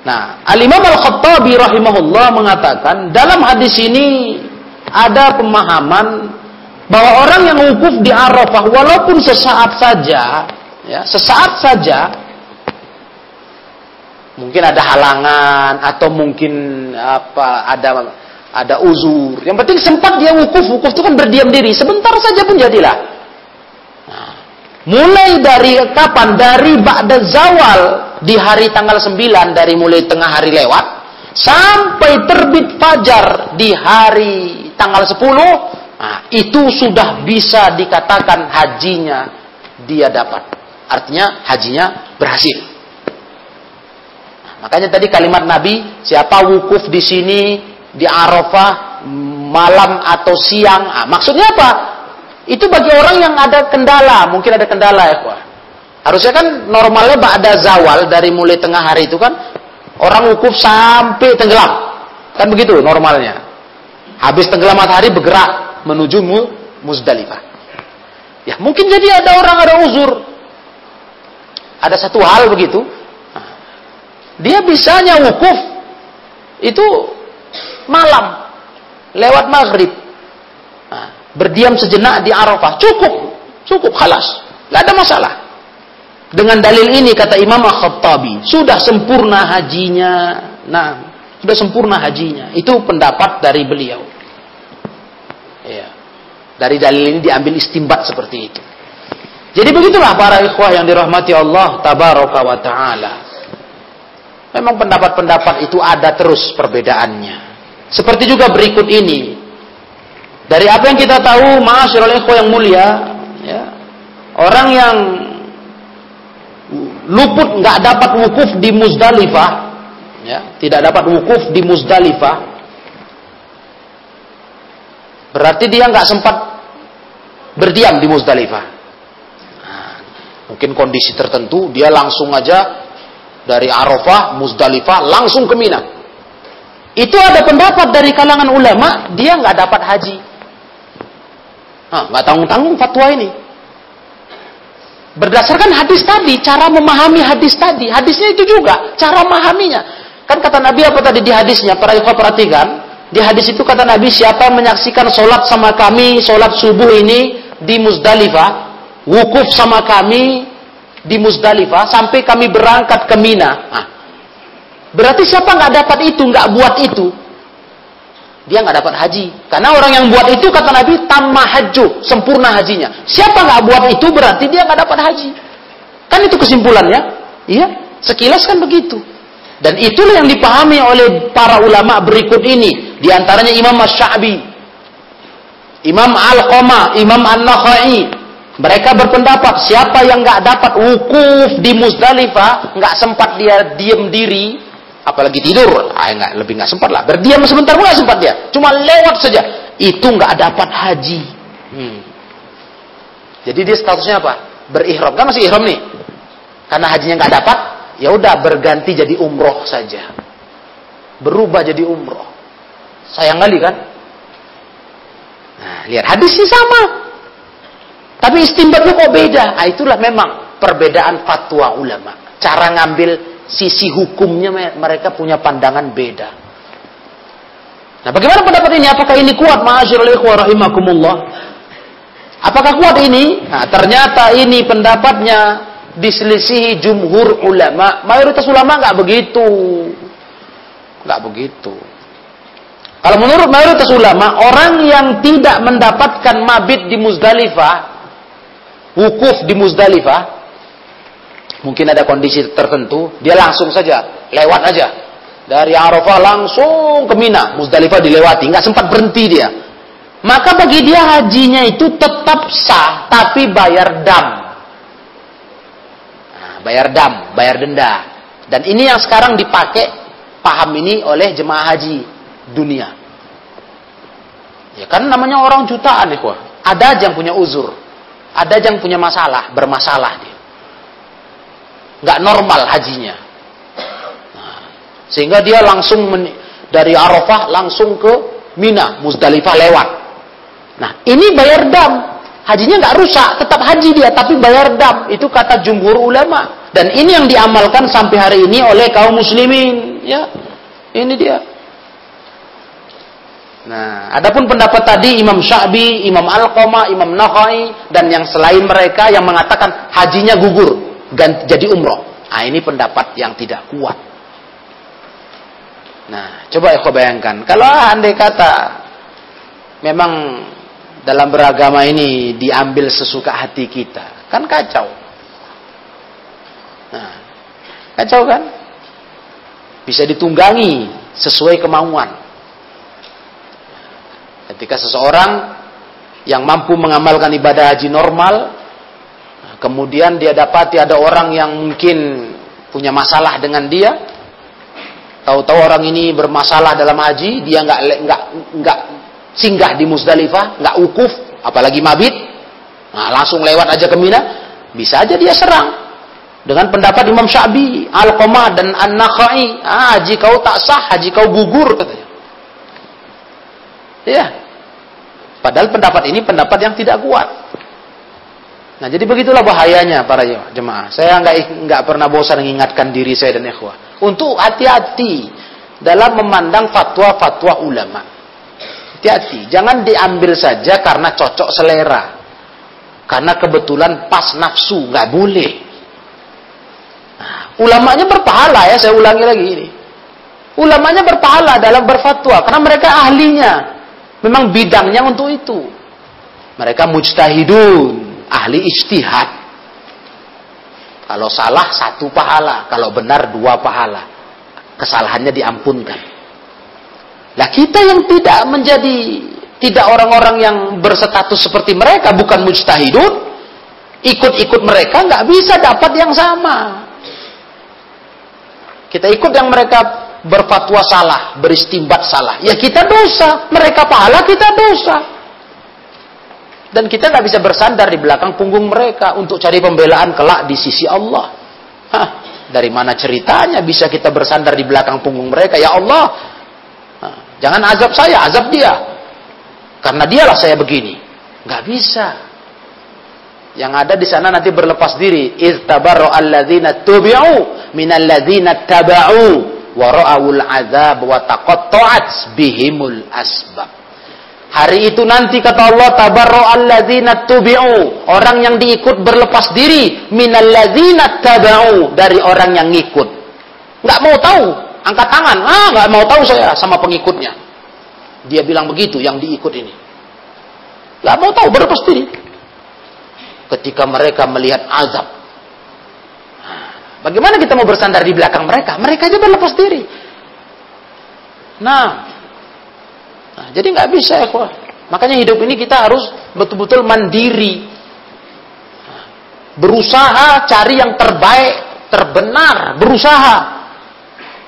Speaker 1: Nah, Al-Imam Al-Khattabi rahimahullah mengatakan dalam hadis ini ada pemahaman bahwa orang yang wukuf di Arafah walaupun sesaat saja, ya, sesaat saja mungkin ada halangan atau mungkin apa ada ada uzur. Yang penting sempat dia wukuf, wukuf itu kan berdiam diri. Sebentar saja pun jadilah. Nah, mulai dari kapan? Dari ba'da zawal di hari tanggal 9 dari mulai tengah hari lewat sampai terbit fajar di hari tanggal 10 nah, itu sudah bisa dikatakan hajinya dia dapat. Artinya hajinya berhasil. Makanya tadi kalimat Nabi, siapa wukuf di sini di Arafah malam atau siang. Ah, maksudnya apa? Itu bagi orang yang ada kendala, mungkin ada kendala ya, Pak. Harusnya kan normalnya ada zawal dari mulai tengah hari itu kan orang wukuf sampai tenggelam. Kan begitu normalnya. Habis tenggelam matahari bergerak menuju Muzdalifah. Ya, mungkin jadi ada orang ada uzur. Ada satu hal begitu, dia bisanya wukuf itu malam lewat maghrib. Berdiam sejenak di Arafah. Cukup. Cukup halas. Gak ada masalah. Dengan dalil ini kata Imam Khattabi, sudah sempurna hajinya. Nah, sudah sempurna hajinya. Itu pendapat dari beliau. Dari dalil ini diambil istimbat seperti itu. Jadi begitulah para ikhwah yang dirahmati Allah tabaraka wa taala. Memang pendapat-pendapat itu ada terus perbedaannya. Seperti juga berikut ini. Dari apa yang kita tahu, ma'asyiral ikhwah yang mulia, ya, orang yang luput nggak dapat wukuf di Muzdalifah, ya, tidak dapat wukuf di Muzdalifah, berarti dia nggak sempat berdiam di Muzdalifah. Nah, mungkin kondisi tertentu dia langsung aja dari Arafah, Muzdalifah langsung ke Mina. Itu ada pendapat dari kalangan ulama, dia nggak dapat haji. nggak tanggung-tanggung fatwa ini. Berdasarkan hadis tadi, cara memahami hadis tadi. Hadisnya itu juga, cara memahaminya. Kan kata Nabi apa tadi di hadisnya? Para ikhwah perhatikan. Di hadis itu kata Nabi, siapa menyaksikan sholat sama kami, sholat subuh ini di Muzdalifah, wukuf sama kami di Muzdalifah, sampai kami berangkat ke Mina. Nah, berarti siapa nggak dapat itu, nggak buat itu, dia nggak dapat haji. Karena orang yang buat itu kata Nabi tamah haju, sempurna hajinya. Siapa nggak buat itu berarti dia nggak dapat haji. Kan itu kesimpulannya. Iya, sekilas kan begitu. Dan itulah yang dipahami oleh para ulama berikut ini. Di antaranya Imam Ash-Sha'bi, Imam Al-Qama, Imam An-Nakhai. Mereka berpendapat siapa yang nggak dapat wukuf di Muzdalifah, nggak sempat dia diem diri, apalagi tidur, ah, enggak, lebih nggak sempat lah. Berdiam sebentar pun sempat dia, cuma lewat saja. Itu nggak dapat haji. Hmm. Jadi dia statusnya apa? Berihram kan masih ihram nih. Karena hajinya nggak dapat, ya udah berganti jadi umroh saja. Berubah jadi umroh. Sayang kali kan? Nah, lihat hadisnya sama. Tapi istimbatnya kok beda. Nah, itulah memang perbedaan fatwa ulama. Cara ngambil sisi hukumnya mereka punya pandangan beda. Nah, bagaimana pendapat ini? Apakah ini kuat? Ma'asyiral ikhwah rahimakumullah. Apakah kuat ini? Nah, ternyata ini pendapatnya diselisihi jumhur ulama. Mayoritas ulama nggak begitu. Nggak begitu. Kalau menurut mayoritas ulama, orang yang tidak mendapatkan mabit di Muzdalifah, wukuf di Muzdalifah, mungkin ada kondisi tertentu, dia langsung saja lewat aja dari Arafah langsung ke Mina, Muzdalifah dilewati, nggak sempat berhenti dia. Maka bagi dia hajinya itu tetap sah, tapi bayar dam. Nah, bayar dam, bayar denda. Dan ini yang sekarang dipakai paham ini oleh jemaah haji dunia. Ya kan namanya orang jutaan ya, Ada aja yang punya uzur, ada aja yang punya masalah, bermasalah dia nggak normal hajinya. Nah, sehingga dia langsung dari Arafah langsung ke Mina, Muzdalifah lewat. Nah, ini bayar dam. Hajinya nggak rusak, tetap haji dia, tapi bayar dam. Itu kata jumhur ulama. Dan ini yang diamalkan sampai hari ini oleh kaum muslimin. Ya, ini dia. Nah, adapun pendapat tadi Imam Syabi, Imam Al-Qama, Imam Nakhai dan yang selain mereka yang mengatakan hajinya gugur ganti, jadi umroh. Nah, ini pendapat yang tidak kuat. Nah, coba aku bayangkan. Kalau andai kata memang dalam beragama ini diambil sesuka hati kita, kan kacau. Nah, kacau kan? Bisa ditunggangi sesuai kemauan. Ketika seseorang yang mampu mengamalkan ibadah haji normal, kemudian dia dapati ada orang yang mungkin punya masalah dengan dia, tahu-tahu orang ini bermasalah dalam haji, dia nggak nggak nggak singgah di Musdalifah, nggak ukuf, apalagi mabit, nah, langsung lewat aja ke Mina, bisa aja dia serang. Dengan pendapat Imam Syabi, Al-Qamah dan An-Nakhai, ah, haji kau tak sah, haji kau gugur katanya. Ya. Padahal pendapat ini pendapat yang tidak kuat. Nah, jadi begitulah bahayanya para jemaah. Saya nggak nggak pernah bosan mengingatkan diri saya dan ikhwah untuk hati-hati dalam memandang fatwa-fatwa ulama. Hati-hati, jangan diambil saja karena cocok selera. Karena kebetulan pas nafsu, nggak boleh. Nah, ulamanya berpahala ya, saya ulangi lagi ini. Ulamanya berpahala dalam berfatwa karena mereka ahlinya. Memang bidangnya untuk itu. Mereka mujtahidun, ahli istihad. Kalau salah satu pahala, kalau benar dua pahala. Kesalahannya diampunkan. Lah kita yang tidak menjadi tidak orang-orang yang berstatus seperti mereka, bukan mujtahidun, ikut-ikut mereka nggak bisa dapat yang sama. Kita ikut yang mereka berfatwa salah, beristimbat salah. Ya kita dosa, mereka pahala, kita dosa. Dan kita nggak bisa bersandar di belakang punggung mereka untuk cari pembelaan kelak di sisi Allah. Hah, dari mana ceritanya bisa kita bersandar di belakang punggung mereka? Ya Allah, Hah, jangan azab saya, azab dia. Karena dialah saya begini. Nggak bisa. Yang ada di sana nanti berlepas diri. Iztabarra alladzina tubi'u minal ladzina taba'u wa ra'awul azab wa bihimul asbab. Hari itu nanti kata Allah tabarra alladzina tubi'u, orang yang diikut berlepas diri minal ladzina taba'u dari orang yang ngikut. Enggak mau tahu, angkat tangan. Ah, enggak mau tahu saya sama pengikutnya. Dia bilang begitu yang diikut ini. Enggak mau tahu berlepas diri ketika mereka melihat azab. Bagaimana kita mau bersandar di belakang mereka? Mereka aja berlepas diri. Nah, nah jadi nggak bisa ya kok. Makanya hidup ini kita harus betul-betul mandiri. Berusaha cari yang terbaik, terbenar, berusaha.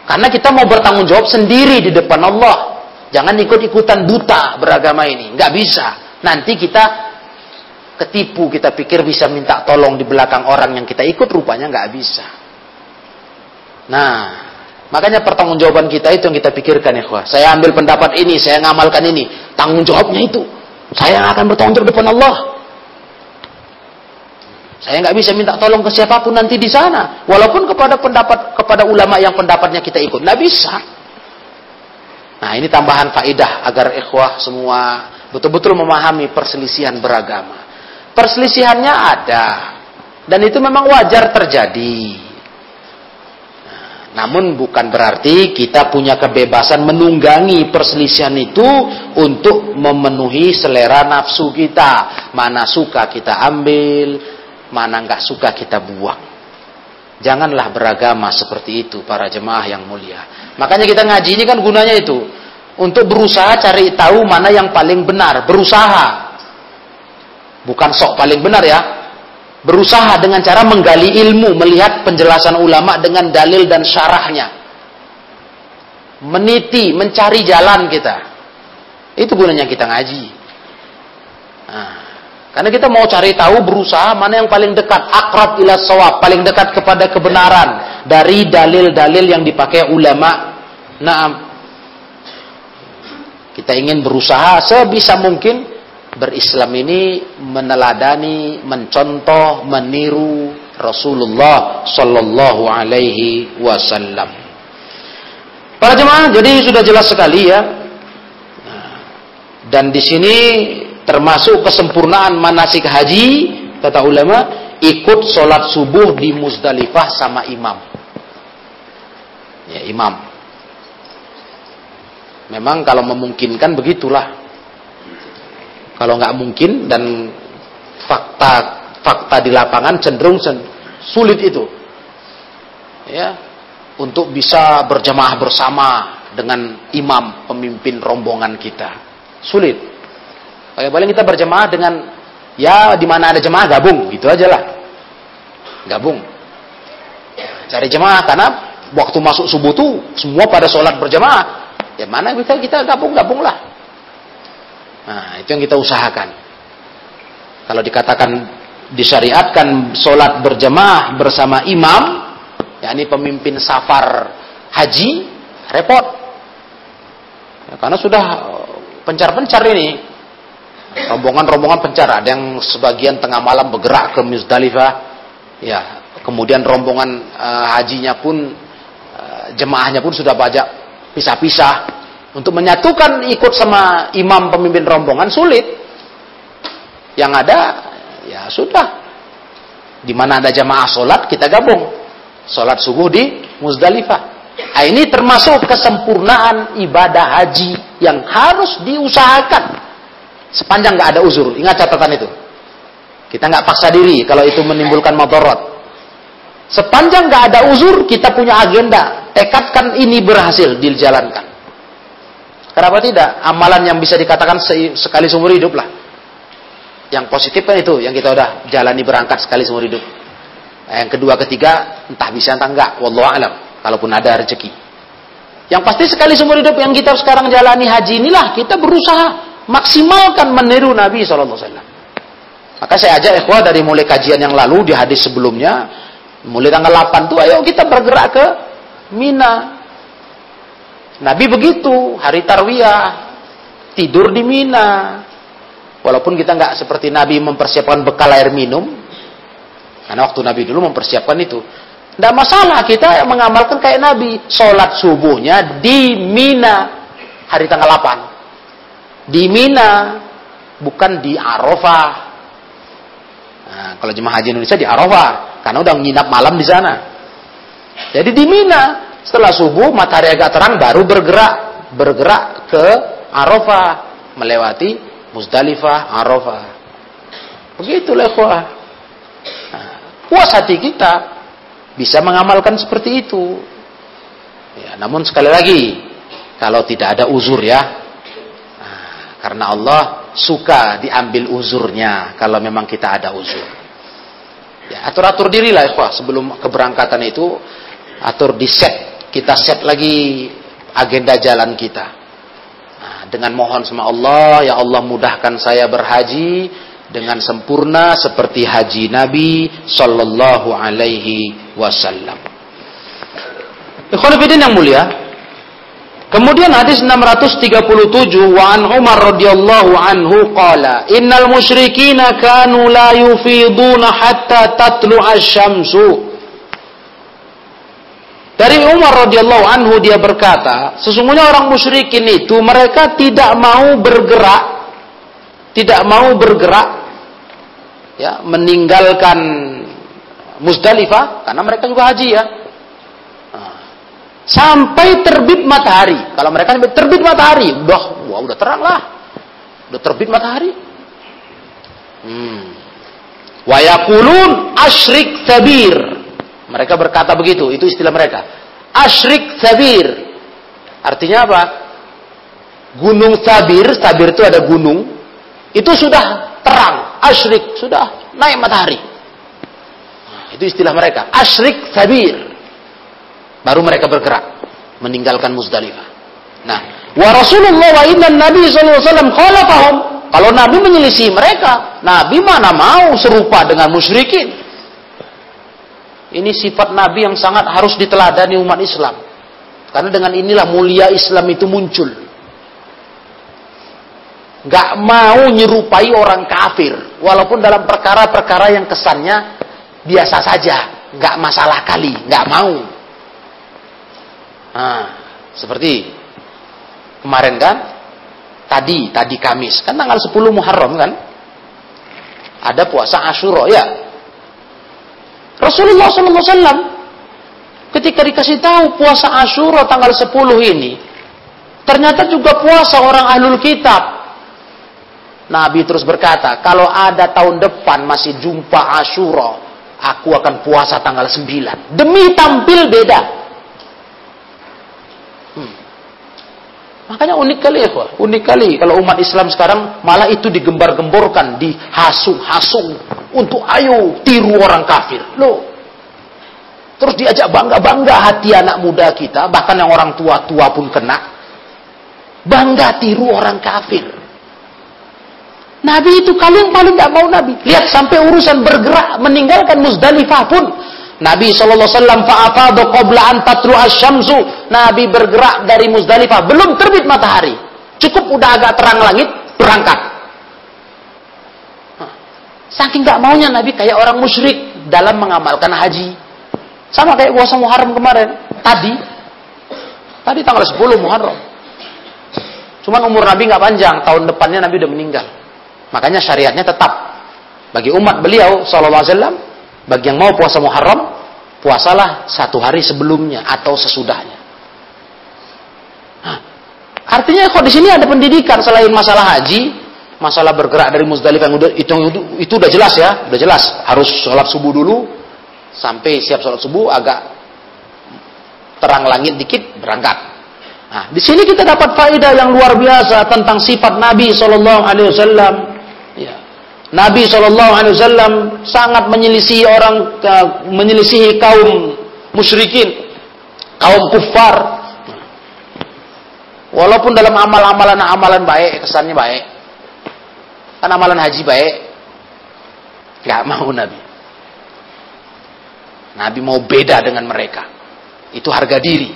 Speaker 1: Karena kita mau bertanggung jawab sendiri di depan Allah. Jangan ikut-ikutan buta beragama ini. Nggak bisa. Nanti kita ketipu kita pikir bisa minta tolong di belakang orang yang kita ikut rupanya nggak bisa. Nah, makanya pertanggungjawaban kita itu yang kita pikirkan ya, Saya ambil pendapat ini, saya ngamalkan ini, tanggung jawabnya itu saya akan bertanggung jawab depan Allah. Saya nggak bisa minta tolong ke siapa pun nanti di sana, walaupun kepada pendapat kepada ulama yang pendapatnya kita ikut, nggak bisa. Nah, ini tambahan faidah agar ikhwah semua betul-betul memahami perselisihan beragama. Perselisihannya ada. Dan itu memang wajar terjadi. Namun bukan berarti kita punya kebebasan menunggangi perselisihan itu untuk memenuhi selera nafsu kita. Mana suka kita ambil, mana nggak suka kita buang. Janganlah beragama seperti itu para jemaah yang mulia. Makanya kita ngaji ini kan gunanya itu. Untuk berusaha cari tahu mana yang paling benar. Berusaha. Bukan sok paling benar ya. Berusaha dengan cara menggali ilmu, melihat penjelasan ulama dengan dalil dan syarahnya. Meniti, mencari jalan kita. Itu gunanya kita ngaji. Nah, karena kita mau cari tahu, berusaha mana yang paling dekat, akrab ila sawab, paling dekat kepada kebenaran dari dalil-dalil yang dipakai ulama. Nah, kita ingin berusaha sebisa mungkin berislam ini meneladani, mencontoh, meniru Rasulullah Sallallahu Alaihi Wasallam. Para jemaah, jadi sudah jelas sekali ya. Dan di sini termasuk kesempurnaan manasik haji, kata ulama, ikut sholat subuh di Muzdalifah sama imam. Ya, imam. Memang kalau memungkinkan begitulah kalau nggak mungkin dan fakta fakta di lapangan cenderung sulit itu. Ya, untuk bisa berjamaah bersama dengan imam pemimpin rombongan kita. Sulit. Kayak paling kita berjamaah dengan ya di mana ada jemaah gabung gitu aja lah. Gabung. Cari jemaah karena waktu masuk subuh tuh semua pada sholat berjamaah. Ya mana kita kita gabung-gabung lah. Nah, itu yang kita usahakan. Kalau dikatakan disyariatkan sholat berjamaah bersama imam, yakni pemimpin safar haji, repot. Ya, karena sudah pencar-pencar ini, rombongan-rombongan pencar. Ada yang sebagian tengah malam bergerak ke Muzdalifah, ya. Kemudian rombongan uh, hajinya pun, uh, jemaahnya pun sudah banyak pisah-pisah untuk menyatukan ikut sama imam pemimpin rombongan sulit. Yang ada, ya sudah. Di mana ada jamaah sholat, kita gabung. Sholat subuh di Muzdalifah. Nah, ini termasuk kesempurnaan ibadah haji yang harus diusahakan. Sepanjang nggak ada uzur. Ingat catatan itu. Kita nggak paksa diri kalau itu menimbulkan motorot. Sepanjang nggak ada uzur, kita punya agenda. Tekadkan ini berhasil dijalankan. Kenapa tidak? Amalan yang bisa dikatakan sekali seumur hidup lah. Yang positif kan itu, yang kita udah jalani berangkat sekali seumur hidup. Yang kedua, ketiga, entah bisa entah enggak. Wallahu alam. Kalaupun ada rezeki. Yang pasti sekali seumur hidup yang kita sekarang jalani haji inilah kita berusaha maksimalkan meniru Nabi SAW. Maka saya ajak ikhwah dari mulai kajian yang lalu di hadis sebelumnya, mulai tanggal 8 tuh ayo kita bergerak ke Mina, Nabi begitu, hari tarwiyah, tidur di Mina. Walaupun kita nggak seperti Nabi mempersiapkan bekal air minum, karena waktu Nabi dulu mempersiapkan itu. Tidak masalah kita mengamalkan kayak Nabi. Sholat subuhnya di Mina hari tanggal 8. Di Mina, bukan di Arafah. Nah, kalau jemaah haji Indonesia di Arafah, karena udah nginap malam di sana. Jadi di Mina, setelah subuh matahari agak terang baru bergerak bergerak ke Arafah melewati Musdalifah, Arafah. Begitu ikhwah. Nah, puas hati kita bisa mengamalkan seperti itu. Ya, namun sekali lagi, kalau tidak ada uzur ya, nah, karena Allah suka diambil uzurnya kalau memang kita ada uzur. Ya, atur-atur diri lah ikhwah sebelum keberangkatan itu atur di set, kita set lagi agenda jalan kita dengan mohon sama Allah, ya Allah mudahkan saya berhaji dengan sempurna seperti haji Nabi sallallahu alaihi wasallam. Ikhwan yang mulia. Kemudian hadis 637 wa an Umar radhiyallahu anhu qala innal musyrikina kanu la yufiduna hatta tatlu asy-syamsu dari Umar radhiyallahu anhu dia berkata, sesungguhnya orang musyrikin itu mereka tidak mau bergerak, tidak mau bergerak, ya meninggalkan Musdalifah karena mereka juga haji ya. Nah, sampai terbit matahari. Kalau mereka sampai terbit matahari, udah, wah udah terang lah, udah terbit matahari. Hmm. Wayakulun asyrik tabir mereka berkata begitu, itu istilah mereka. Asyrik sabir. Artinya apa? Gunung Sabir, Sabir itu ada gunung, itu sudah terang, asyrik, sudah naik matahari. Itu istilah mereka, asyrik sabir. Baru mereka bergerak, meninggalkan Muzdalifah. Nah, wa Rasulullah wa inna Nabi sallallahu alaihi khalafahum. Kalau Nabi menyelisih mereka, Nabi mana mau serupa dengan musyrikin. Ini sifat Nabi yang sangat harus diteladani umat Islam. Karena dengan inilah mulia Islam itu muncul. Gak mau nyerupai orang kafir. Walaupun dalam perkara-perkara yang kesannya biasa saja. Gak masalah kali. Gak mau. Nah, seperti kemarin kan. Tadi, tadi Kamis. Kan tanggal 10 Muharram kan. Ada puasa Ashura ya. Rasulullah SAW ketika dikasih tahu puasa Ashura tanggal 10 ini, ternyata juga puasa orang ahlul kitab. Nabi terus berkata, kalau ada tahun depan masih jumpa Ashura, aku akan puasa tanggal 9. Demi tampil beda. Makanya unik kali ya, unik kali kalau umat Islam sekarang malah itu digembar-gemborkan, dihasung-hasung untuk ayo tiru orang kafir. Loh. Terus diajak bangga-bangga hati anak muda kita, bahkan yang orang tua-tua pun kena. Bangga tiru orang kafir. Nabi itu kalian paling gak mau Nabi. Lihat sampai urusan bergerak meninggalkan Muzdalifah pun Nabi SAW fa'afadu qabla an tatlu asyamsu. Nabi bergerak dari Muzdalifah. Belum terbit matahari. Cukup udah agak terang langit, berangkat. Saking gak maunya Nabi kayak orang musyrik dalam mengamalkan haji. Sama kayak puasa Muharram kemarin. Tadi. Tadi tanggal 10 Muharram. Cuman umur Nabi gak panjang. Tahun depannya Nabi udah meninggal. Makanya syariatnya tetap. Bagi umat beliau SAW bagi yang mau puasa Muharram, puasalah satu hari sebelumnya atau sesudahnya. Nah, artinya kok di sini ada pendidikan selain masalah haji, masalah bergerak dari Muzdalifah itu, itu itu udah jelas ya, udah jelas harus sholat subuh dulu sampai siap sholat subuh agak terang langit dikit berangkat. Nah, di sini kita dapat faedah yang luar biasa tentang sifat Nabi Shallallahu Alaihi Wasallam Nabi SAW sangat menyelisihi orang menyelisihi kaum musyrikin, kaum kufar. Walaupun dalam amal-amalan amalan baik, kesannya baik. Kan amalan haji baik. Gak mau Nabi. Nabi mau beda dengan mereka. Itu harga diri.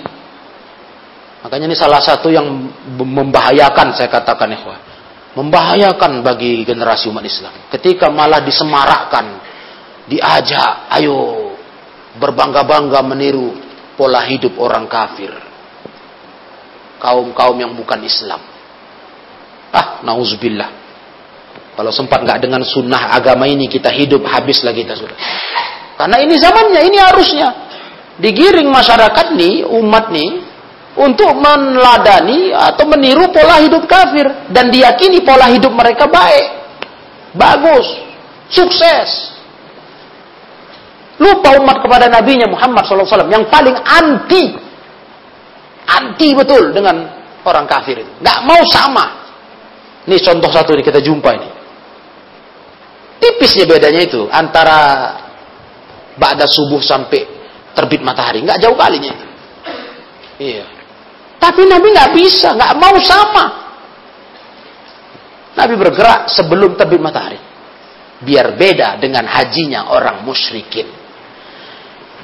Speaker 1: Makanya ini salah satu yang membahayakan saya katakan ikhwah. Membahayakan bagi generasi umat Islam. Ketika malah disemarakkan, diajak, ayo berbangga-bangga meniru pola hidup orang kafir. Kaum-kaum yang bukan Islam. Ah, nauzubillah. Kalau sempat nggak dengan sunnah agama ini kita hidup habislah kita sudah. Karena ini zamannya, ini harusnya digiring masyarakat nih, umat nih untuk meneladani atau meniru pola hidup kafir dan diyakini pola hidup mereka baik, bagus, sukses. Lupa umat kepada nabinya Muhammad SAW yang paling anti, anti betul dengan orang kafir itu. Gak mau sama. Ini contoh satu ini kita jumpa ini. Tipisnya bedanya itu antara ba'da subuh sampai terbit matahari. Nggak jauh kalinya. Iya. Tapi Nabi nggak bisa, nggak mau sama. Nabi bergerak sebelum terbit matahari. Biar beda dengan hajinya orang musyrikin.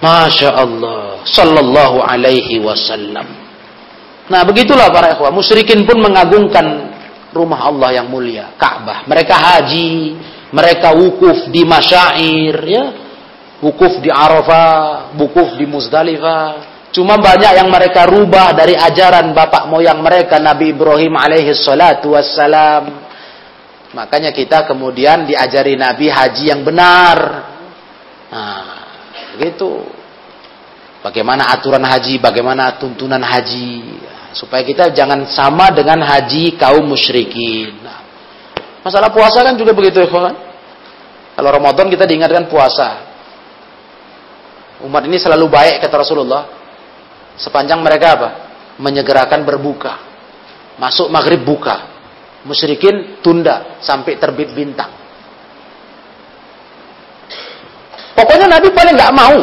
Speaker 1: Masya Allah. Sallallahu alaihi wasallam. Nah begitulah para ikhwah. Musyrikin pun mengagungkan rumah Allah yang mulia. Ka'bah. Mereka haji. Mereka wukuf di masyair. Ya. Wukuf di Arafah. Wukuf di Muzdalifah Cuma banyak yang mereka rubah dari ajaran bapak moyang mereka Nabi Ibrahim alaihi salatu wassalam. Makanya kita kemudian diajari Nabi haji yang benar. Nah, begitu. Bagaimana aturan haji, bagaimana tuntunan haji. Supaya kita jangan sama dengan haji kaum musyrikin. Nah, masalah puasa kan juga begitu ya kan? Kalau Ramadan kita diingatkan puasa. Umat ini selalu baik kata Rasulullah Sepanjang mereka apa? Menyegerakan berbuka. Masuk maghrib buka. Musyrikin tunda sampai terbit bintang. Pokoknya Nabi paling nggak mau.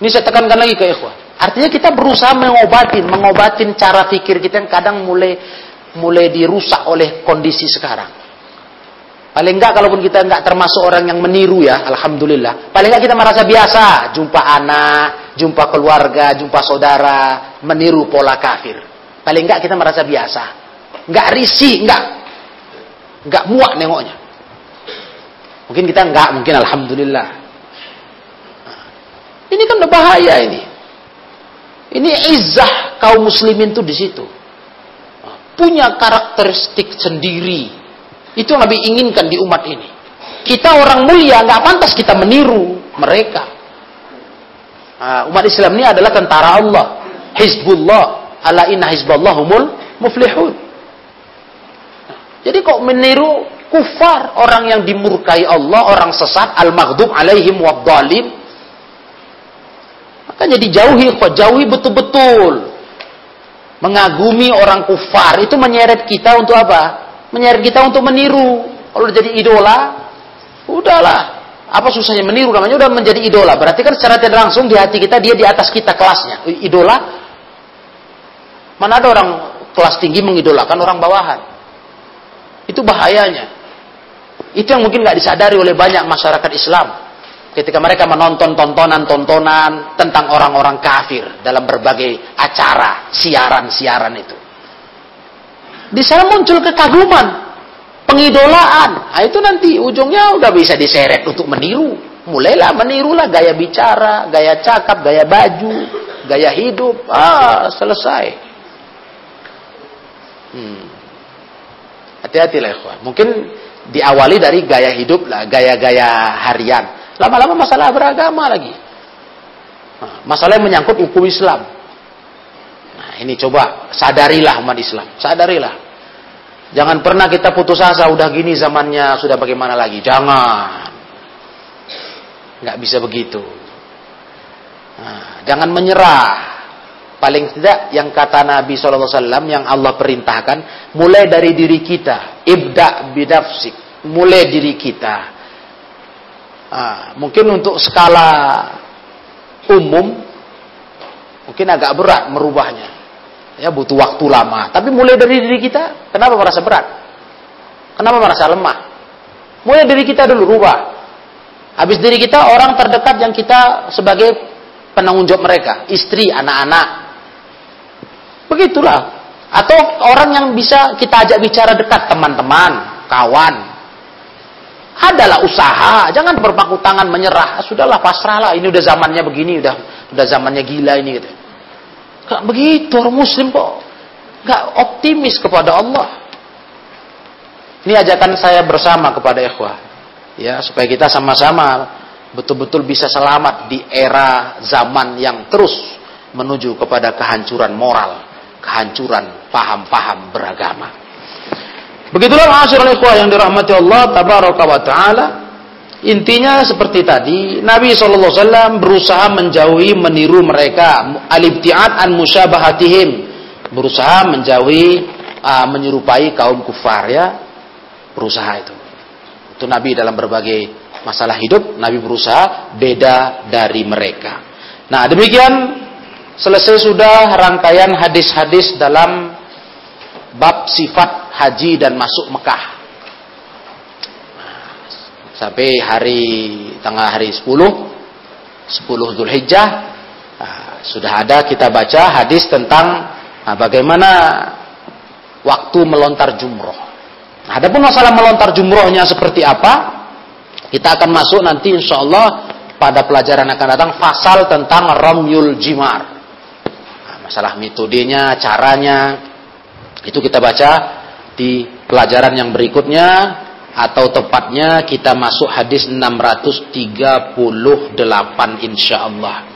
Speaker 1: Ini saya tekankan lagi ke ikhwah. Artinya kita berusaha mengobatin, mengobatin cara pikir kita yang kadang mulai mulai dirusak oleh kondisi sekarang. Paling enggak kalaupun kita enggak termasuk orang yang meniru ya, alhamdulillah. Paling enggak kita merasa biasa, jumpa anak, jumpa keluarga, jumpa saudara, meniru pola kafir. Paling enggak kita merasa biasa. Enggak risih, enggak enggak muak nengoknya. Mungkin kita enggak, mungkin alhamdulillah. Ini kan bahaya ini. Ini izah kaum muslimin tuh di situ. Punya karakteristik sendiri itu yang Nabi inginkan di umat ini. Kita orang mulia, nggak pantas kita meniru mereka. Nah, umat Islam ini adalah tentara Allah. Hizbullah. Ala inna hizballahumul muflihun. Jadi kok meniru kufar, orang yang dimurkai Allah, orang sesat, al-maghdub alaihim wabdalim. Maka jadi jauhi, kok jauhi betul-betul. Mengagumi orang kufar, itu menyeret kita untuk apa? menyeret kita untuk meniru. Kalau jadi idola, udahlah. Apa susahnya meniru namanya udah menjadi idola. Berarti kan secara tidak langsung di hati kita dia di atas kita kelasnya. Idola. Mana ada orang kelas tinggi mengidolakan orang bawahan. Itu bahayanya. Itu yang mungkin nggak disadari oleh banyak masyarakat Islam. Ketika mereka menonton tontonan-tontonan tentang orang-orang kafir dalam berbagai acara, siaran-siaran itu. Di sana muncul kekaguman, pengidolaan. Nah, itu nanti ujungnya udah bisa diseret untuk meniru. Mulailah menirulah gaya bicara, gaya cakap, gaya baju, gaya hidup. Ah, selesai. Hmm. Hati-hatilah ikhwan. Mungkin diawali dari gaya hidup lah, gaya-gaya harian. Lama-lama masalah beragama lagi. Nah, masalah yang menyangkut hukum Islam. Nah, ini coba sadarilah umat Islam, sadarilah. Jangan pernah kita putus asa, udah gini zamannya, sudah bagaimana lagi. Jangan. Nggak bisa begitu. Nah, jangan menyerah. Paling tidak yang kata Nabi SAW yang Allah perintahkan, mulai dari diri kita. Ibda bidafsik. Mulai diri kita. Nah, mungkin untuk skala umum, mungkin agak berat merubahnya. Ya butuh waktu lama. Tapi mulai dari diri kita, kenapa merasa berat? Kenapa merasa lemah? Mulai dari kita dulu rubah. Habis diri kita orang terdekat yang kita sebagai penanggung jawab mereka, istri, anak-anak. Begitulah. Atau orang yang bisa kita ajak bicara dekat, teman-teman, kawan. Adalah usaha, jangan berpaku tangan menyerah. Sudahlah pasrahlah, ini udah zamannya begini, udah udah zamannya gila ini gitu. Gak begitu orang muslim kok. Gak optimis kepada Allah. Ini ajakan saya bersama kepada ikhwah. Ya, supaya kita sama-sama betul-betul bisa selamat di era zaman yang terus menuju kepada kehancuran moral, kehancuran paham-paham beragama. Begitulah ma'asyiral ikhwah yang dirahmati Allah tabaraka wa taala. Intinya seperti tadi, Nabi SAW berusaha menjauhi meniru mereka, alibtiat an musyabahatihim, berusaha menjauhi uh, menyerupai kaum kufar ya, berusaha itu. Itu Nabi dalam berbagai masalah hidup Nabi berusaha beda dari mereka. Nah, demikian selesai sudah rangkaian hadis-hadis dalam bab sifat haji dan masuk Mekah. Sampai hari tanggal hari 10 10 Zulhijjah nah, sudah ada kita baca hadis tentang nah, bagaimana waktu melontar jumroh. Nah, adapun masalah melontar jumrohnya seperti apa, kita akan masuk nanti insya Allah pada pelajaran akan datang pasal tentang romyul jimar. Nah, masalah metodenya, caranya, itu kita baca di pelajaran yang berikutnya atau tepatnya kita masuk hadis 638 insya Allah.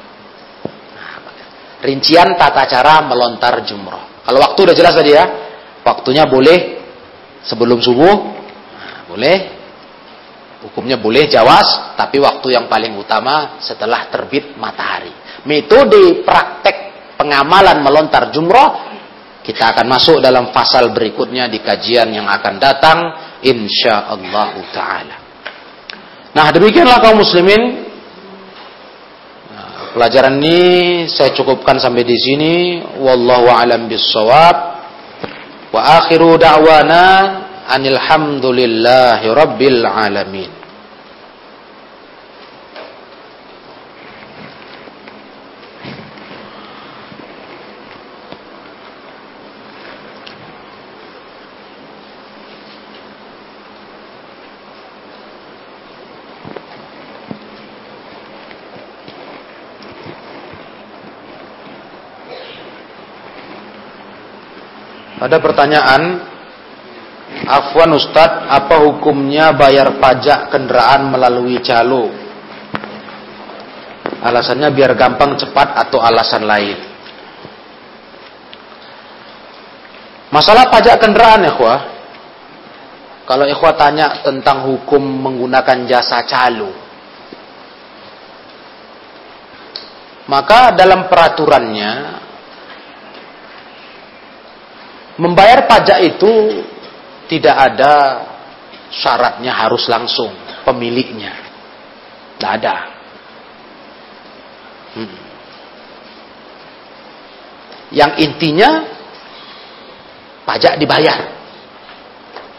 Speaker 1: Rincian tata cara melontar jumroh. Kalau waktu udah jelas tadi ya, waktunya boleh sebelum subuh, boleh Hukumnya boleh jawas, tapi waktu yang paling utama setelah terbit matahari. Metode praktek pengamalan melontar jumroh kita akan masuk dalam pasal berikutnya di kajian yang akan datang insya Allah taala. Nah, demikianlah kaum muslimin. Nah, pelajaran ini saya cukupkan sampai di sini. Wallahu a'lam bissawab. Wa akhiru da'wana Anilhamdulillahi Rabbil Alamin. Ada pertanyaan Afwan Ustadz, apa hukumnya bayar pajak kendaraan melalui calo? Alasannya biar gampang cepat atau alasan lain? Masalah pajak kendaraan ya kuah. Kalau ikhwah tanya tentang hukum menggunakan jasa calo. Maka dalam peraturannya membayar pajak itu tidak ada syaratnya harus langsung pemiliknya. Tidak ada. Hmm. Yang intinya pajak dibayar.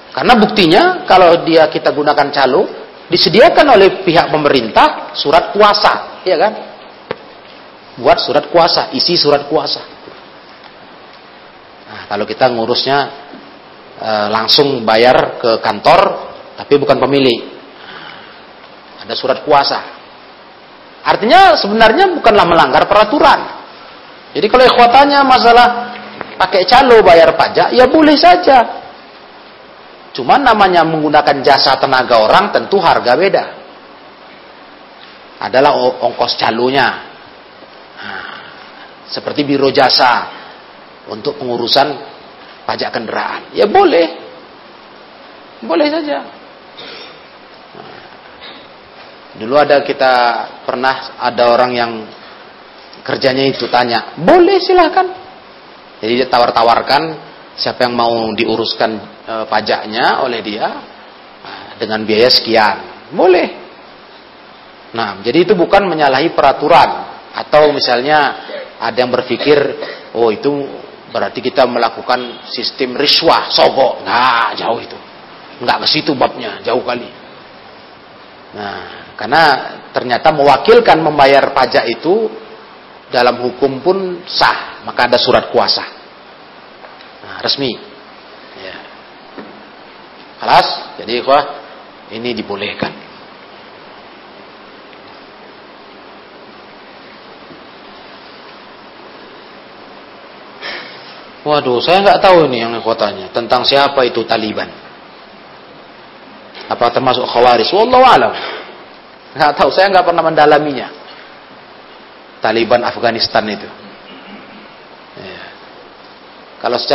Speaker 1: Karena buktinya kalau dia kita gunakan calo disediakan oleh pihak pemerintah surat kuasa, ya kan? Buat surat kuasa, isi surat kuasa. Kalau kita ngurusnya e, langsung bayar ke kantor tapi bukan pemilik. Ada surat kuasa. Artinya sebenarnya bukanlah melanggar peraturan. Jadi kalau ikhwatannya masalah pakai calo bayar pajak, ya boleh saja. Cuman namanya menggunakan jasa tenaga orang tentu harga beda. Adalah ongkos calonya. Nah, seperti biro jasa untuk pengurusan pajak kendaraan. Ya boleh. Boleh saja. Dulu ada kita pernah ada orang yang kerjanya itu tanya, boleh silahkan. Jadi dia tawar-tawarkan siapa yang mau diuruskan e, pajaknya oleh dia nah, dengan biaya sekian, boleh. Nah, jadi itu bukan menyalahi peraturan atau misalnya ada yang berpikir, oh itu berarti kita melakukan sistem riswah, sogok. Nah, jauh itu. Enggak ke situ babnya, jauh kali. Nah, karena ternyata mewakilkan membayar pajak itu dalam hukum pun sah, maka ada surat kuasa. Nah, resmi. Ya. Kelas, jadi ikhwah ini dibolehkan. Waduh, saya nggak tahu ini yang kotanya tentang siapa itu Taliban. Apa termasuk Khawaris? Wallahu alam. Nggak tahu, saya nggak pernah mendalaminya. Taliban Afghanistan itu. Ya. Kalau secara